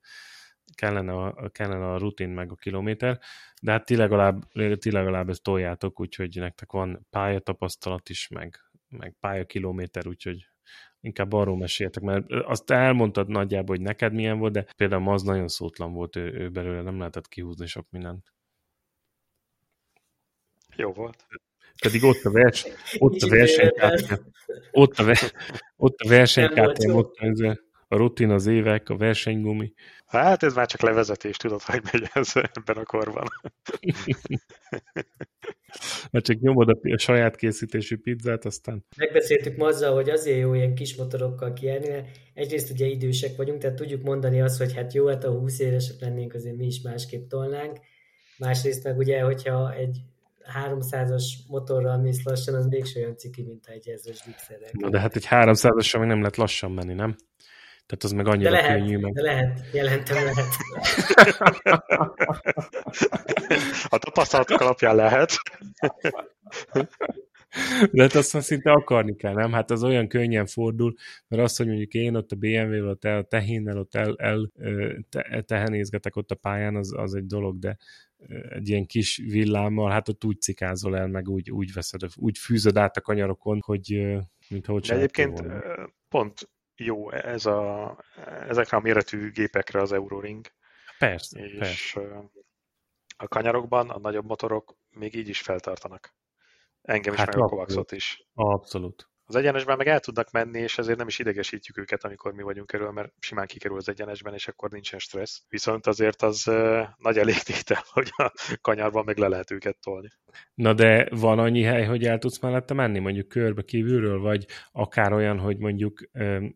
kellene a, kellene a rutin meg a kilométer, de hát ti legalább, ti legalább ezt toljátok, úgyhogy nektek van pályatapasztalat is, meg, meg pályakilométer, úgyhogy inkább arról meséltek, mert azt elmondtad nagyjából, hogy neked milyen volt, de például az nagyon szótlan volt ő, ő belőle, nem lehetett kihúzni sok mindent. Jó volt. Pedig ott a verseny, ott a versenykártya, ott a, ver, ott a versenykártya, ott a rutin, az évek, a versenygumi. Hát ez már csak levezetés, tudod, hogy megy ez ebben a korban. Mert csak nyomod a, a saját készítésű pizzát, aztán... Megbeszéltük ma azzal, hogy azért jó ilyen kis motorokkal kijárni, mert egyrészt ugye idősek vagyunk, tehát tudjuk mondani azt, hogy hát jó, hát a 20 évesek lennénk, azért mi is másképp tolnánk. Másrészt meg ugye, hogyha egy 300-as motorral mész lassan, az mégsem olyan ciki, mint egy ezres gipszerrel. Na de hát egy 300-assal még nem lehet lassan menni, nem? Tehát az meg annyira de lehet, könnyű. Meg... De lehet, jelentem lehet. A tapasztalatok alapján lehet. De hát azt szinte akarni kell, nem? Hát az olyan könnyen fordul, mert azt, hogy mondjuk én ott a BMW-vel, ott el, tehénnel, ott el, el te, tehenézgetek ott a pályán, az, az egy dolog, de egy ilyen kis villámmal, hát ott úgy cikázol el, meg úgy, úgy veszed, úgy fűzöd át a kanyarokon, hogy mintha ott De egyébként volna. pont jó ez a, ezekre a méretű gépekre az Euroring. Persze, és persze. a kanyarokban a nagyobb motorok még így is feltartanak. Engem is, hát meg a Kovacsot is. Abszolút. Az egyenesben meg el tudnak menni, és ezért nem is idegesítjük őket, amikor mi vagyunk erről, mert simán kikerül az egyenesben, és akkor nincsen stressz. Viszont azért az nagy elégtétel, hogy a kanyarban meg le lehet őket tolni. Na de van annyi hely, hogy el tudsz mellette menni, mondjuk körbe kívülről, vagy akár olyan, hogy mondjuk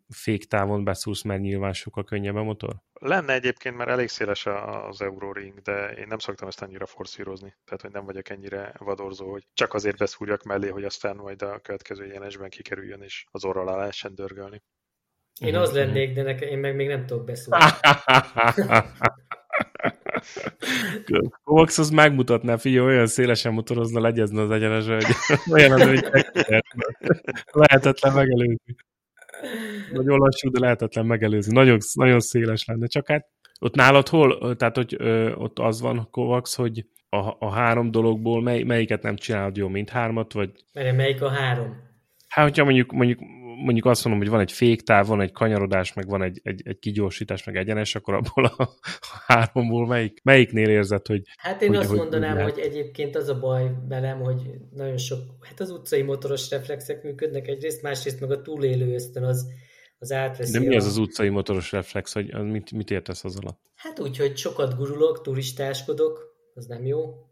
féktávon beszúrsz, mert nyilván sokkal könnyebb a motor? Lenne egyébként, mert elég széles az Euroring, de én nem szoktam ezt annyira forszírozni. Tehát, hogy nem vagyok ennyire vadorzó, hogy csak azért beszúrjak mellé, hogy aztán majd a következő jelenésben kikerüljön, és az orral alá lehessen dörgölni. Én az lennék, de nekem, én meg még nem tudok beszúrni. Kovacs az megmutatná, figyelj, olyan szélesen motorozna, legyezne az egyenesre, hogy olyan az, hogy lehetetlen megelőzni. Nagyon lassú, de lehetetlen megelőzni. Nagyon, nagyon széles lenne. Csak hát ott nálad hol, tehát hogy ö, ott az van, Kovacs, hogy a, a három dologból mely, melyiket nem csinálod jó, mint hármat, vagy... Mert melyik a három? Hát, hogyha mondjuk, mondjuk mondjuk azt mondom, hogy van egy féktáv, van egy kanyarodás, meg van egy, egy, egy kigyorsítás, meg egyenes, akkor abból a, a háromból melyik, melyiknél érzed, hogy... Hát én hogy, azt hogy mondanám, hogy, hogy egyébként az a baj velem, hogy nagyon sok, hát az utcai motoros reflexek működnek egyrészt, másrészt meg a túlélő ösztön az, az átveszi. De mi az az utcai motoros reflex, hogy mit, mit értesz az alatt? Hát úgy, hogy sokat gurulok, turistáskodok, az nem jó.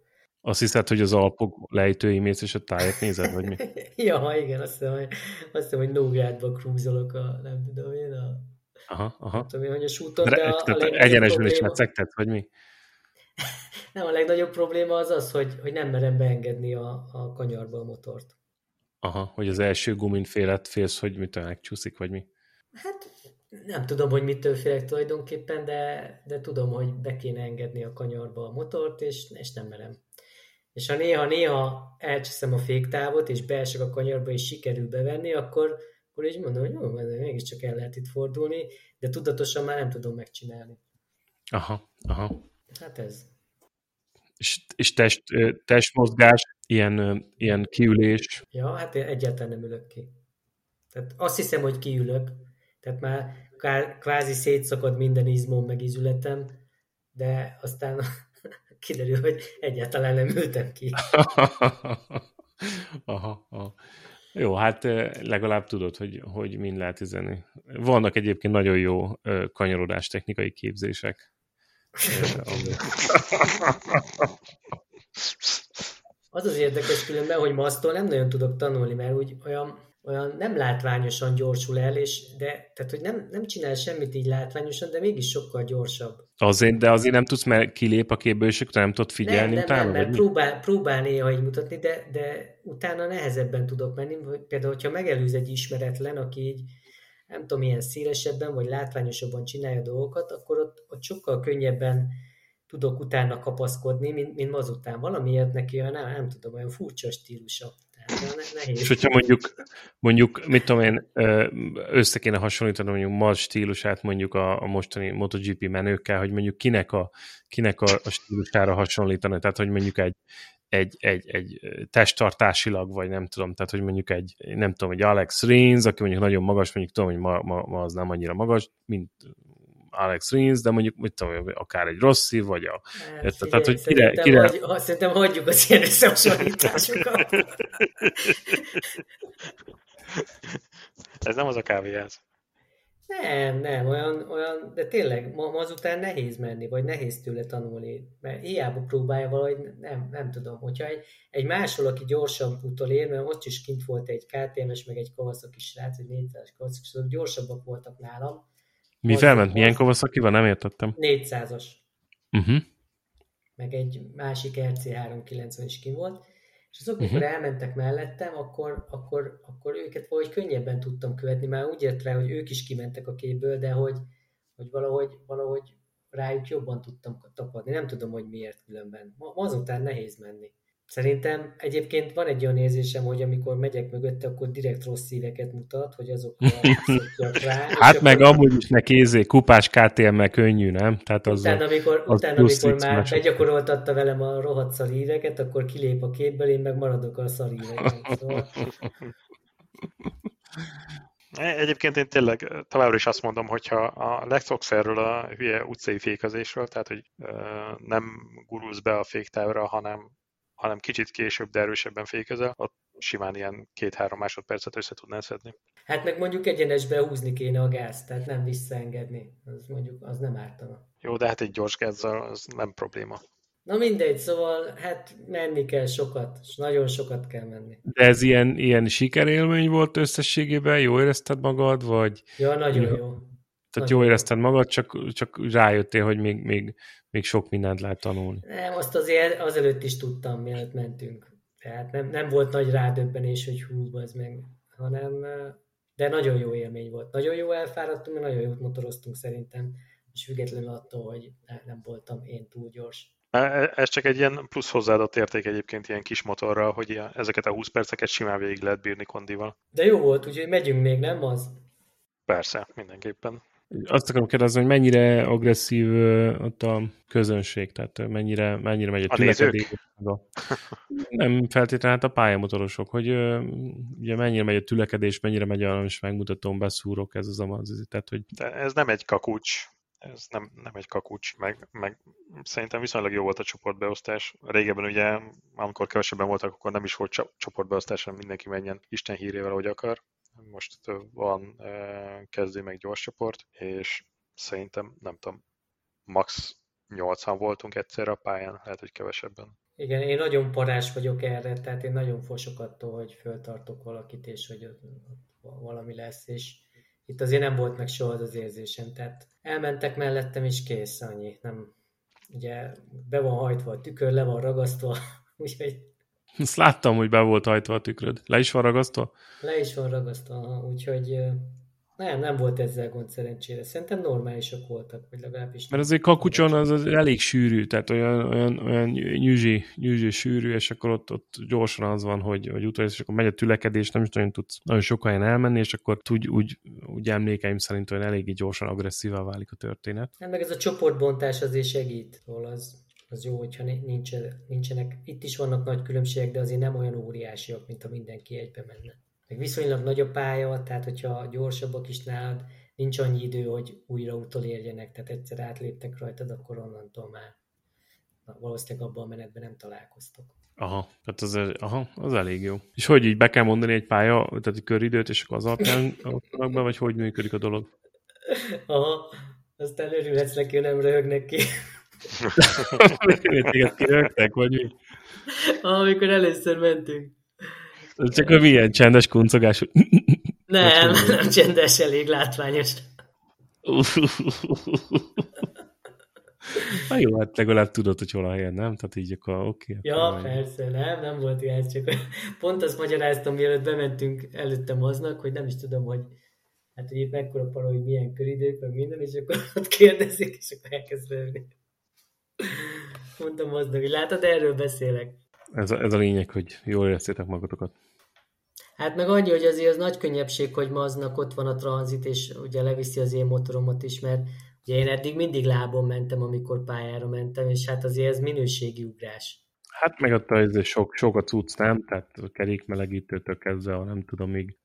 Azt hiszed, hogy az Alpok lejtői mész, és a tájat nézed, vagy mi? ja, igen, azt hiszem, hogy, azt hiszem, hogy Nógrádba krúzolok a, nem tudom én, a... Aha, aha. Nem tudom én, hogy a súton, de, de a, a egyenesben is metszegted, vagy mi? nem, a legnagyobb probléma az az, hogy, hogy nem merem beengedni a, a kanyarba a motort. Aha, hogy az első gumin félet félsz, hogy mitől megcsúszik, vagy mi? Hát nem tudom, hogy mitől félek tulajdonképpen, de, de tudom, hogy be kéne engedni a kanyarba a motort, és, és nem merem. És ha néha-néha elcseszem a féktávot, és beesek a kanyarba, és sikerül bevenni, akkor, akkor így mondom, hogy jó, mégiscsak el lehet itt fordulni, de tudatosan már nem tudom megcsinálni. Aha, aha. Hát ez. És, és test, testmozgás, ilyen, ilyen kiülés? Ja, hát én egyáltalán nem ülök ki. Tehát azt hiszem, hogy kiülök, tehát már kvázi szétszakad minden izmom meg izületem, de aztán kiderül, hogy egyáltalán nem ültem ki. aha, aha. Jó, hát legalább tudod, hogy, hogy mind lehet üzenni. Vannak egyébként nagyon jó kanyarodás technikai képzések. Az az érdekes különben, hogy masztól nem nagyon tudok tanulni, mert úgy olyan olyan nem látványosan gyorsul el, és de, tehát, hogy nem, nem csinál semmit így látványosan, de mégis sokkal gyorsabb. Azért, de azért nem tudsz, mert kilép a képből, és nem tudod figyelni nem, utána? Nem, mert próbál, próbál néha így mutatni, de, de utána nehezebben tudok menni. Például, hogyha megelőz egy ismeretlen, aki így nem tudom, ilyen szélesebben vagy látványosabban csinálja dolgokat, akkor ott, ott sokkal könnyebben tudok utána kapaszkodni, mint, mint azután. Valamiért neki olyan, nem, nem tudom, olyan furcsa stílusa. Nehéz. És hogyha mondjuk, mondjuk, mit tudom én, össze kéne hasonlítani mondjuk ma stílusát mondjuk a, a mostani MotoGP menőkkel, hogy mondjuk kinek a, kinek a, a stílusára hasonlítani, tehát hogy mondjuk egy, egy, egy, egy testtartásilag, vagy nem tudom, tehát hogy mondjuk egy, nem tudom, egy Alex Rins, aki mondjuk nagyon magas, mondjuk tudom, hogy ma, ma, ma az nem annyira magas, mint Alex Rins, de mondjuk, mit tudom, akár egy Rossi, vagy a... Hát, figyelj, tehát, hogy kire, kire... Hagy, szerintem hagyjuk az ilyen összehasonlításokat. Ez nem az a kávéház. Nem, nem, olyan, olyan, de tényleg ma, ma azután nehéz menni, vagy nehéz tőle tanulni, mert hiába próbálja valahogy, nem, nem tudom, hogyha egy, egy másról, aki gyorsabb utolér, mert ott is kint volt egy KTM-es, meg egy Kawasaki srác, egy 400 Kawasaki, gyorsabbak voltak nálam, mi felment? Milyen Kawasaki van? Nem értettem. 400-as. Uh-huh. Meg egy másik RC390 is kim volt. És azok, uh-huh. amikor elmentek mellettem, akkor, akkor, akkor őket valahogy könnyebben tudtam követni. Már úgy rá, hogy ők is kimentek a képből, de hogy, hogy valahogy, valahogy rájuk jobban tudtam tapadni. Nem tudom, hogy miért különben. Ma, azután nehéz menni. Szerintem egyébként van egy olyan érzésem, hogy amikor megyek mögötte, akkor direkt rossz szíveket mutat, hogy azokra rá. hát meg akkor... amúgy is neki ézé, kupás KTM-mel könnyű, nem? Tehát az utána, amikor, az utána, amikor már begyakoroltatta velem a rohadt szaríveket, akkor kilép a képből, én meg maradok a szaríveket. Szóval... Egyébként én tényleg továbbra is azt mondom, hogyha a legszoksz erről a hülye utcai fékezésről, tehát hogy nem gurulsz be a féktávra, hanem hanem kicsit később, de erősebben fékezel, ott simán ilyen két-három másodpercet össze tudnál szedni. Hát meg mondjuk egyenesbe húzni kéne a gázt, tehát nem visszaengedni. Az mondjuk az nem ártana. Jó, de hát egy gyors gázzal az nem probléma. Na mindegy, szóval hát menni kell sokat, és nagyon sokat kell menni. De ez ilyen, ilyen sikerélmény volt összességében? Jó érezted magad, vagy? Ja, nagyon jó. Tehát jó érezted magad, csak, csak rájöttél, hogy még, még, még sok mindent lehet tanulni. Nem, azt azért azelőtt is tudtam, mielőtt mentünk. Tehát nem, nem volt nagy rádöbbenés, hogy hú, az meg, hanem de nagyon jó élmény volt. Nagyon jó elfáradtunk, nagyon jót motoroztunk szerintem, és függetlenül attól, hogy nem voltam én túl gyors. E, e, ez csak egy ilyen plusz hozzáadott érték egyébként ilyen kis motorral, hogy ezeket a 20 perceket simán végig lehet bírni kondival. De jó volt, úgyhogy megyünk még, nem az? Persze, mindenképpen. Azt akarom kérdezni, hogy mennyire agresszív ott a közönség, tehát mennyire, mennyire megy a, a tülekedés. A, nem feltétlenül hát a pályamotorosok, hogy ugye mennyire megy a tülekedés, mennyire megy a, és megmutatom, beszúrok, ez az az, tehát hogy... De ez nem egy kakucs, ez nem, nem egy kakucs, meg, meg szerintem viszonylag jó volt a csoportbeosztás. Régebben ugye, amikor kevesebben voltak, akkor nem is volt csoportbeosztás, hanem mindenki menjen Isten hírével, hogy akar most van kezdő meg gyors csoport, és szerintem, nem tudom, max 80 voltunk egyszerre a pályán, lehet, hogy kevesebben. Igen, én nagyon parás vagyok erre, tehát én nagyon fosok attól, hogy föltartok valakit, és hogy ott valami lesz, és itt azért nem volt meg soha az, az érzésem, tehát elmentek mellettem, és kész, annyi, nem, ugye be van hajtva a tükör, le van ragasztva, úgyhogy ezt láttam, hogy be volt hajtva a tükröd. Le is van ragasztva? Le is van ragasztva, úgyhogy nem, nem volt ezzel gond szerencsére. Szerintem normálisak voltak, vagy legalábbis... Mert azért kakucson az, az elég sűrű, tehát olyan, olyan, olyan nyűzsi, nyűzsi sűrű, és akkor ott, ott gyorsan az van, hogy, hogy utoljára, és akkor megy a tülekedés, nem is nagyon tudsz nagyon sok helyen elmenni, és akkor úgy, úgy, úgy emlékeim szerint olyan eléggé gyorsan agresszívá válik a történet. Nem, meg ez a csoportbontás azért segít, az az jó, hogyha nincsen, nincsenek, itt is vannak nagy különbségek, de azért nem olyan óriásiak, mint ha mindenki egybe menne. Meg viszonylag nagy a pálya, tehát hogyha gyorsabbak is nálad, nincs annyi idő, hogy újra utolérjenek, tehát egyszer átléptek rajtad, akkor onnantól már na, valószínűleg abban a menetben nem találkoztok. Aha, tehát az, aha, az elég jó. És hogy így be kell mondani egy pálya, tehát egy köridőt, és akkor az alapján be, vagy hogy működik a dolog? Aha, aztán örülhetsz neki, nem röhögnek ki. Téged kirögtek, vagy mi? Amikor először mentünk. Csak a milyen csendes kuncogás. Nem, nem csendes, elég látványos. Na jó, hát legalább tudod, hogy hol a helyen, nem? Tehát így akkor oké. Okay, ja, akkor persze, nem, nem volt ilyen, csak pont azt magyaráztam, mielőtt bementünk előttem aznak, hogy nem is tudom, hogy hát, hogy itt mekkora para, hogy milyen köridők, meg minden, és akkor ott kérdezik, és akkor elkezd rövni. Mondtam aznak, hogy látod, erről beszélek. Ez a, ez a lényeg, hogy jól éreztétek magatokat. Hát meg annyi, hogy azért az nagy könnyebbség, hogy ma aznak ott van a tranzit, és ugye leviszi az én motoromat is, mert ugye én eddig mindig lábon mentem, amikor pályára mentem, és hát azért ez minőségi ugrás. Hát meg ott ez sok, sok a cucc, nem? Tehát a kerékmelegítőtől kezdve, a nem tudom, még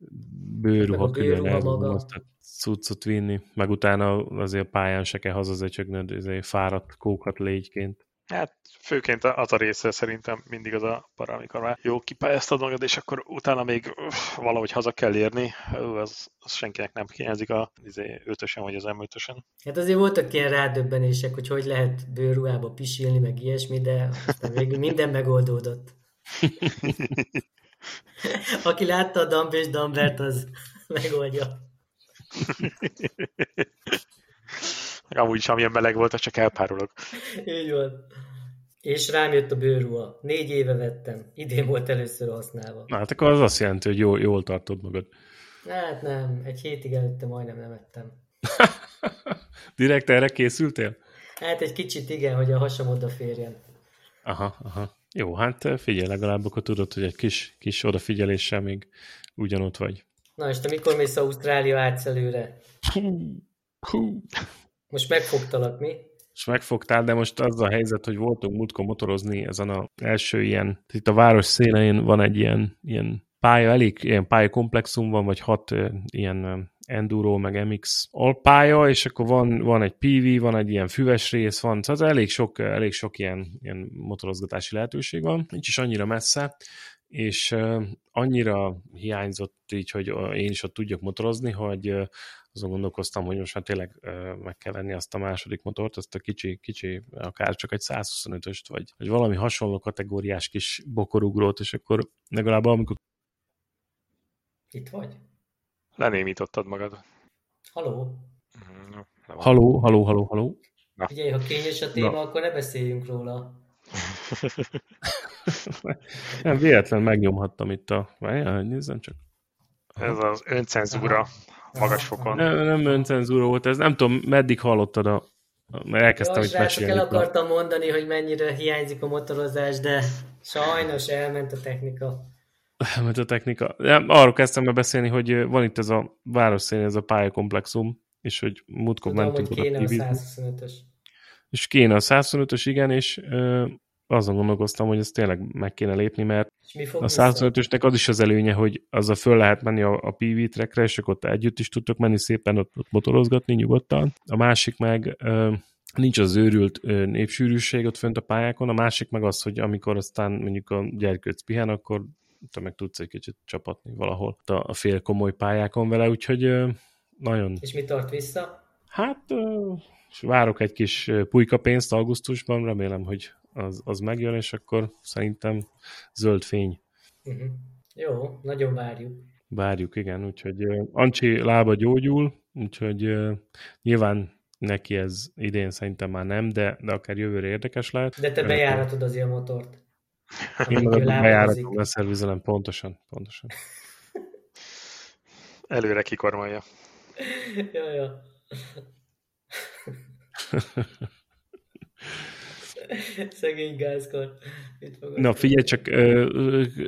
bőruha külön lehet azt a cuccot vinni, meg utána azért pályán se kell hazazöcsögnöd, azért fáradt kókat légyként. Hát főként az a része szerintem mindig az a para, amikor már jó kipályáztad magad, és akkor utána még valahogy haza kell érni, az, az senkinek nem hiányzik a izé, ötösen vagy az m Hát azért voltak ilyen rádöbbenések, hogy hogy lehet bőrruhába pisilni, meg ilyesmi, de aztán végül minden megoldódott. Aki látta a Dump és Dumbert, az megoldja. Amúgy is, amilyen meleg volt, csak elpárolok. Így van. És rám jött a bőrruha. Négy éve vettem. Idén volt először használva. Na, hát akkor az azt jelenti, hogy jól, jól tartod magad. Hát nem, egy hétig előtte majdnem nem ettem. Direkt erre készültél? Hát egy kicsit igen, hogy a hasam odaférjen. Aha, aha. Jó, hát figyelj, legalább akkor tudod, hogy egy kis, kis odafigyeléssel még ugyanott vagy. Na, és te mikor mész Ausztrália átszelőre? Hú, hú. Most megfogtalak, mi? És megfogtál, de most az a helyzet, hogy voltunk múltkor motorozni ezen a első ilyen, itt a város szélén van egy ilyen, ilyen pálya, elég ilyen pályakomplexum van, vagy hat ilyen enduro, meg MX alpálya, és akkor van, van egy PV, van egy ilyen füves rész, van, szóval elég sok, elég sok ilyen, ilyen motorozgatási lehetőség van, nincs is annyira messze, és annyira hiányzott így, hogy én is ott tudjak motorozni, hogy azon gondolkoztam, hogy most már tényleg meg kell venni azt a második motort, azt a kicsi, kicsi, akár csak egy 125-öst, vagy, vagy valami hasonló kategóriás kis bokorugrót, és akkor legalább amikor... Itt vagy? Lenémítottad magad. Haló? Mm, Haló, haló, haló, haló. Na. Figyelj, ha kényes a téma, Na. akkor ne beszéljünk róla. nem, véletlen megnyomhattam itt a... Várjál, nézzem csak. Ez az öncenzúra magas fokon. Nem, nem öncenzúra volt ez. Nem tudom, meddig hallottad a... Mert elkezdtem Jó, itt mesélni. el akartam mondani, hogy mennyire hiányzik a motorozás, de sajnos elment a technika. Elment a technika. Nem, arról kezdtem beszélni, hogy van itt ez a városszén, ez a pályakomplexum, és hogy múltkor Tudom, mentünk hogy kéne a 125-ös. És kéne a 125-ös, igen, és ö, azon gondolkoztam, hogy ezt tényleg meg kéne lépni, mert a 125-ösnek az is az előnye, hogy azzal föl lehet menni a, a PV trackre, és akkor ott együtt is tudtok menni szépen ott, ott motorozgatni nyugodtan. A másik meg ö, nincs az őrült ö, népsűrűség ott fönt a pályákon, a másik meg az, hogy amikor aztán mondjuk a gyerkőc pihen, akkor te meg tudsz egy kicsit csapatni valahol a, a fél komoly pályákon vele, úgyhogy ö, nagyon... És mi tart vissza? Hát, és várok egy kis pulyka pénzt augusztusban, remélem, hogy az, az megjön, és akkor szerintem zöld fény. Uh-huh. Jó, nagyon várjuk. Várjuk, igen, úgyhogy Ancsi lába gyógyul, úgyhogy uh, nyilván neki ez idén szerintem már nem, de, de akár jövőre érdekes lehet. De te bejáratod az a motort. Én a bejáratom, leszervizelem, pontosan, pontosan. Előre kikormolja. ja, ja. Szegény gázkar. Na figyelj, csak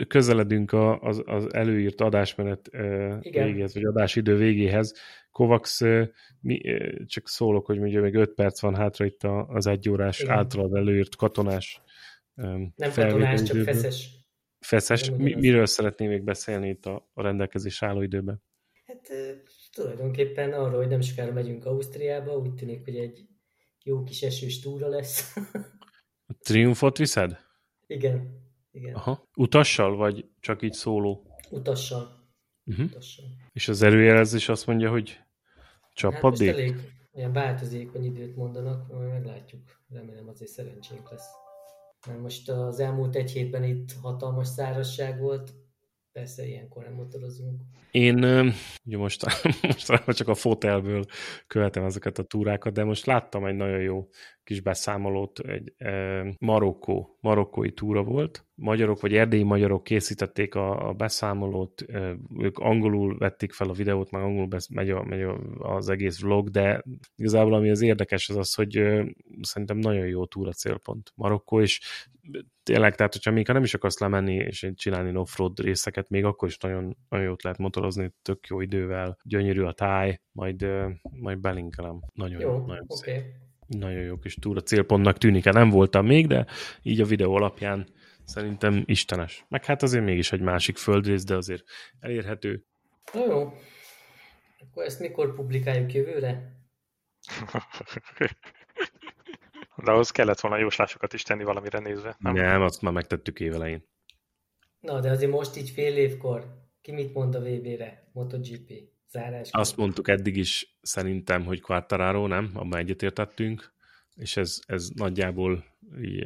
közeledünk az, az előírt adásmenet végéhez, vagy adásidő végéhez. Kovacs, mi, csak szólok, hogy mondja, még 5 perc van hátra itt az egyórás általad előírt katonás Nem katonás, csak feszes. Feszes. Mi, miről szeretném még beszélni itt a, a rendelkezés álló időben? Hát tulajdonképpen arról, hogy nem sokára megyünk Ausztriába, úgy tűnik, hogy egy jó kis esős túra lesz. A triumfot viszed? Igen. Igen. Aha. Utassal, vagy csak így szóló? Utassal. Uh-huh. Utassal. És az előjelzés azt mondja, hogy csapadék? Hát elég ilyen változékony időt mondanak, majd meglátjuk. Remélem azért szerencsénk lesz. Mert most az elmúlt egy hétben itt hatalmas szárazság volt, persze ilyenkor nem motorozunk. Én ugye most, most csak a fotelből követem ezeket a túrákat, de most láttam egy nagyon jó kis beszámolót, egy e, Marokkó, marokkói túra volt. Magyarok vagy erdélyi magyarok készítették a, a beszámolót, ők angolul vették fel a videót, meg angolul besz, megy, a, megy az egész vlog, de igazából ami az érdekes az az, hogy szerintem nagyon jó túra célpont Marokkó, és tényleg, tehát hogyha még ha nem is akarsz lemenni és csinálni off-road részeket, még akkor is nagyon, nagyon jót lehet motorozni, tök jó idővel, gyönyörű a táj, majd, majd belinkelem. Nagyon jó, nagyon okay. szép. Nagyon jó kis túra célpontnak tűnik, nem voltam még, de így a videó alapján szerintem istenes. Meg hát azért mégis egy másik földrész, de azért elérhető. Na jó. Akkor ezt mikor publikáljuk jövőre? De ahhoz kellett volna jóslásokat is tenni valamire nézve. Nem, nem azt már megtettük évelején. Na, de azért most így fél évkor, ki mit mond a VB-re? MotoGP, zárás. Azt mondtuk eddig is szerintem, hogy Quartararo, nem? Abban egyetértettünk, és ez, ez nagyjából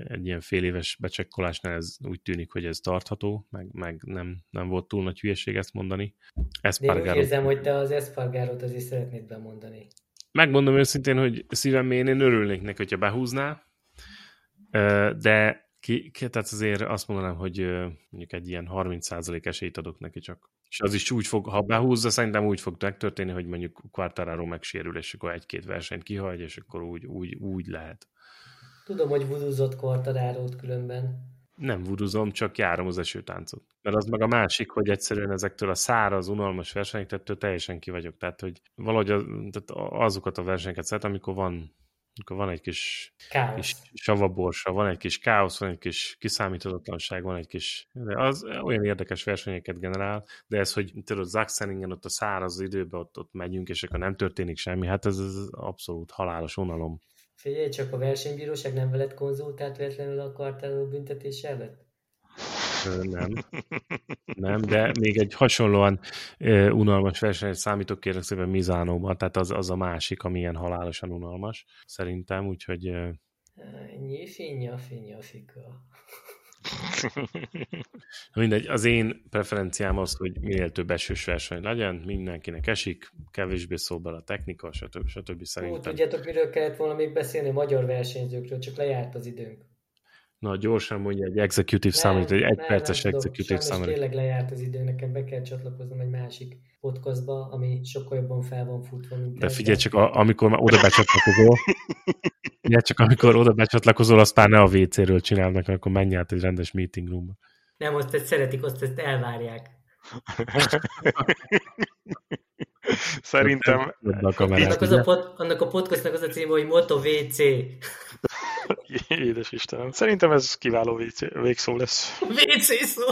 egy ilyen fél éves becsekkolásnál ez úgy tűnik, hogy ez tartható, meg, meg nem, nem volt túl nagy hülyeség ezt mondani. Espargaro... De én úgy érzem, hogy te az Espargarot azért szeretnéd bemondani megmondom őszintén, hogy szívem én, én örülnék neki, hogyha behúzná, de ki, ki, tehát azért azt mondanám, hogy mondjuk egy ilyen 30% esélyt adok neki csak. És az is úgy fog, ha behúzza, szerintem úgy fog megtörténni, hogy mondjuk Quartararo megsérül, és akkor egy-két versenyt kihagy, és akkor úgy, úgy, úgy lehet. Tudom, hogy vuduzott quartararo különben nem vuduzom, csak járom az esőtáncot. Mert az meg a másik, hogy egyszerűen ezektől a száraz, unalmas versenyektől teljesen ki vagyok. Tehát, hogy valahogy az, tehát azokat a versenyeket szeretem, amikor van, amikor van egy kis, kis savaborsa, van egy kis káosz, van egy kis kiszámíthatatlanság, van egy kis... De az olyan érdekes versenyeket generál, de ez, hogy tudod, Zaxeningen ott a száraz időben ott, ott megyünk, és akkor nem történik semmi, hát ez, ez abszolút halálos unalom. Figyelj, csak a versenybíróság nem veled konzultált véletlenül a kartáló büntetés előtt? Nem. Nem, de még egy hasonlóan uh, unalmas versenyt számítok kérlek szépen Mizánóban, tehát az, az a másik, ami ilyen halálosan unalmas, szerintem, úgyhogy... Uh... Nyi, finya, finya, fika. Mindegy, az én preferenciám az, hogy minél több esős verseny legyen, mindenkinek esik, kevésbé szól bele a technika, stb. stb. Szerintem. Ó, tudjátok, miről kellett volna még beszélni magyar versenyzőkről, csak lejárt az időnk. Na, gyorsan mondja egy executive summit, egy egyperces executive summit. tényleg lejárt az idő, nekem be kell csatlakoznom egy másik podcastba, ami sokkal jobban fel van futva, mint De figyelj csak, a, amikor már oda becsatlakozol, figyelj csak, amikor oda becsatlakozol, azt már ne a WC-ről csinálnak, akkor menj át egy rendes meeting roomba. Nem, azt ezt szeretik, azt ezt elvárják. Szerintem... Annak, az a pod, annak a podcastnak az a címe, hogy Moto WC. Édes Istenem. Szerintem ez kiváló végszó lesz. WC szó.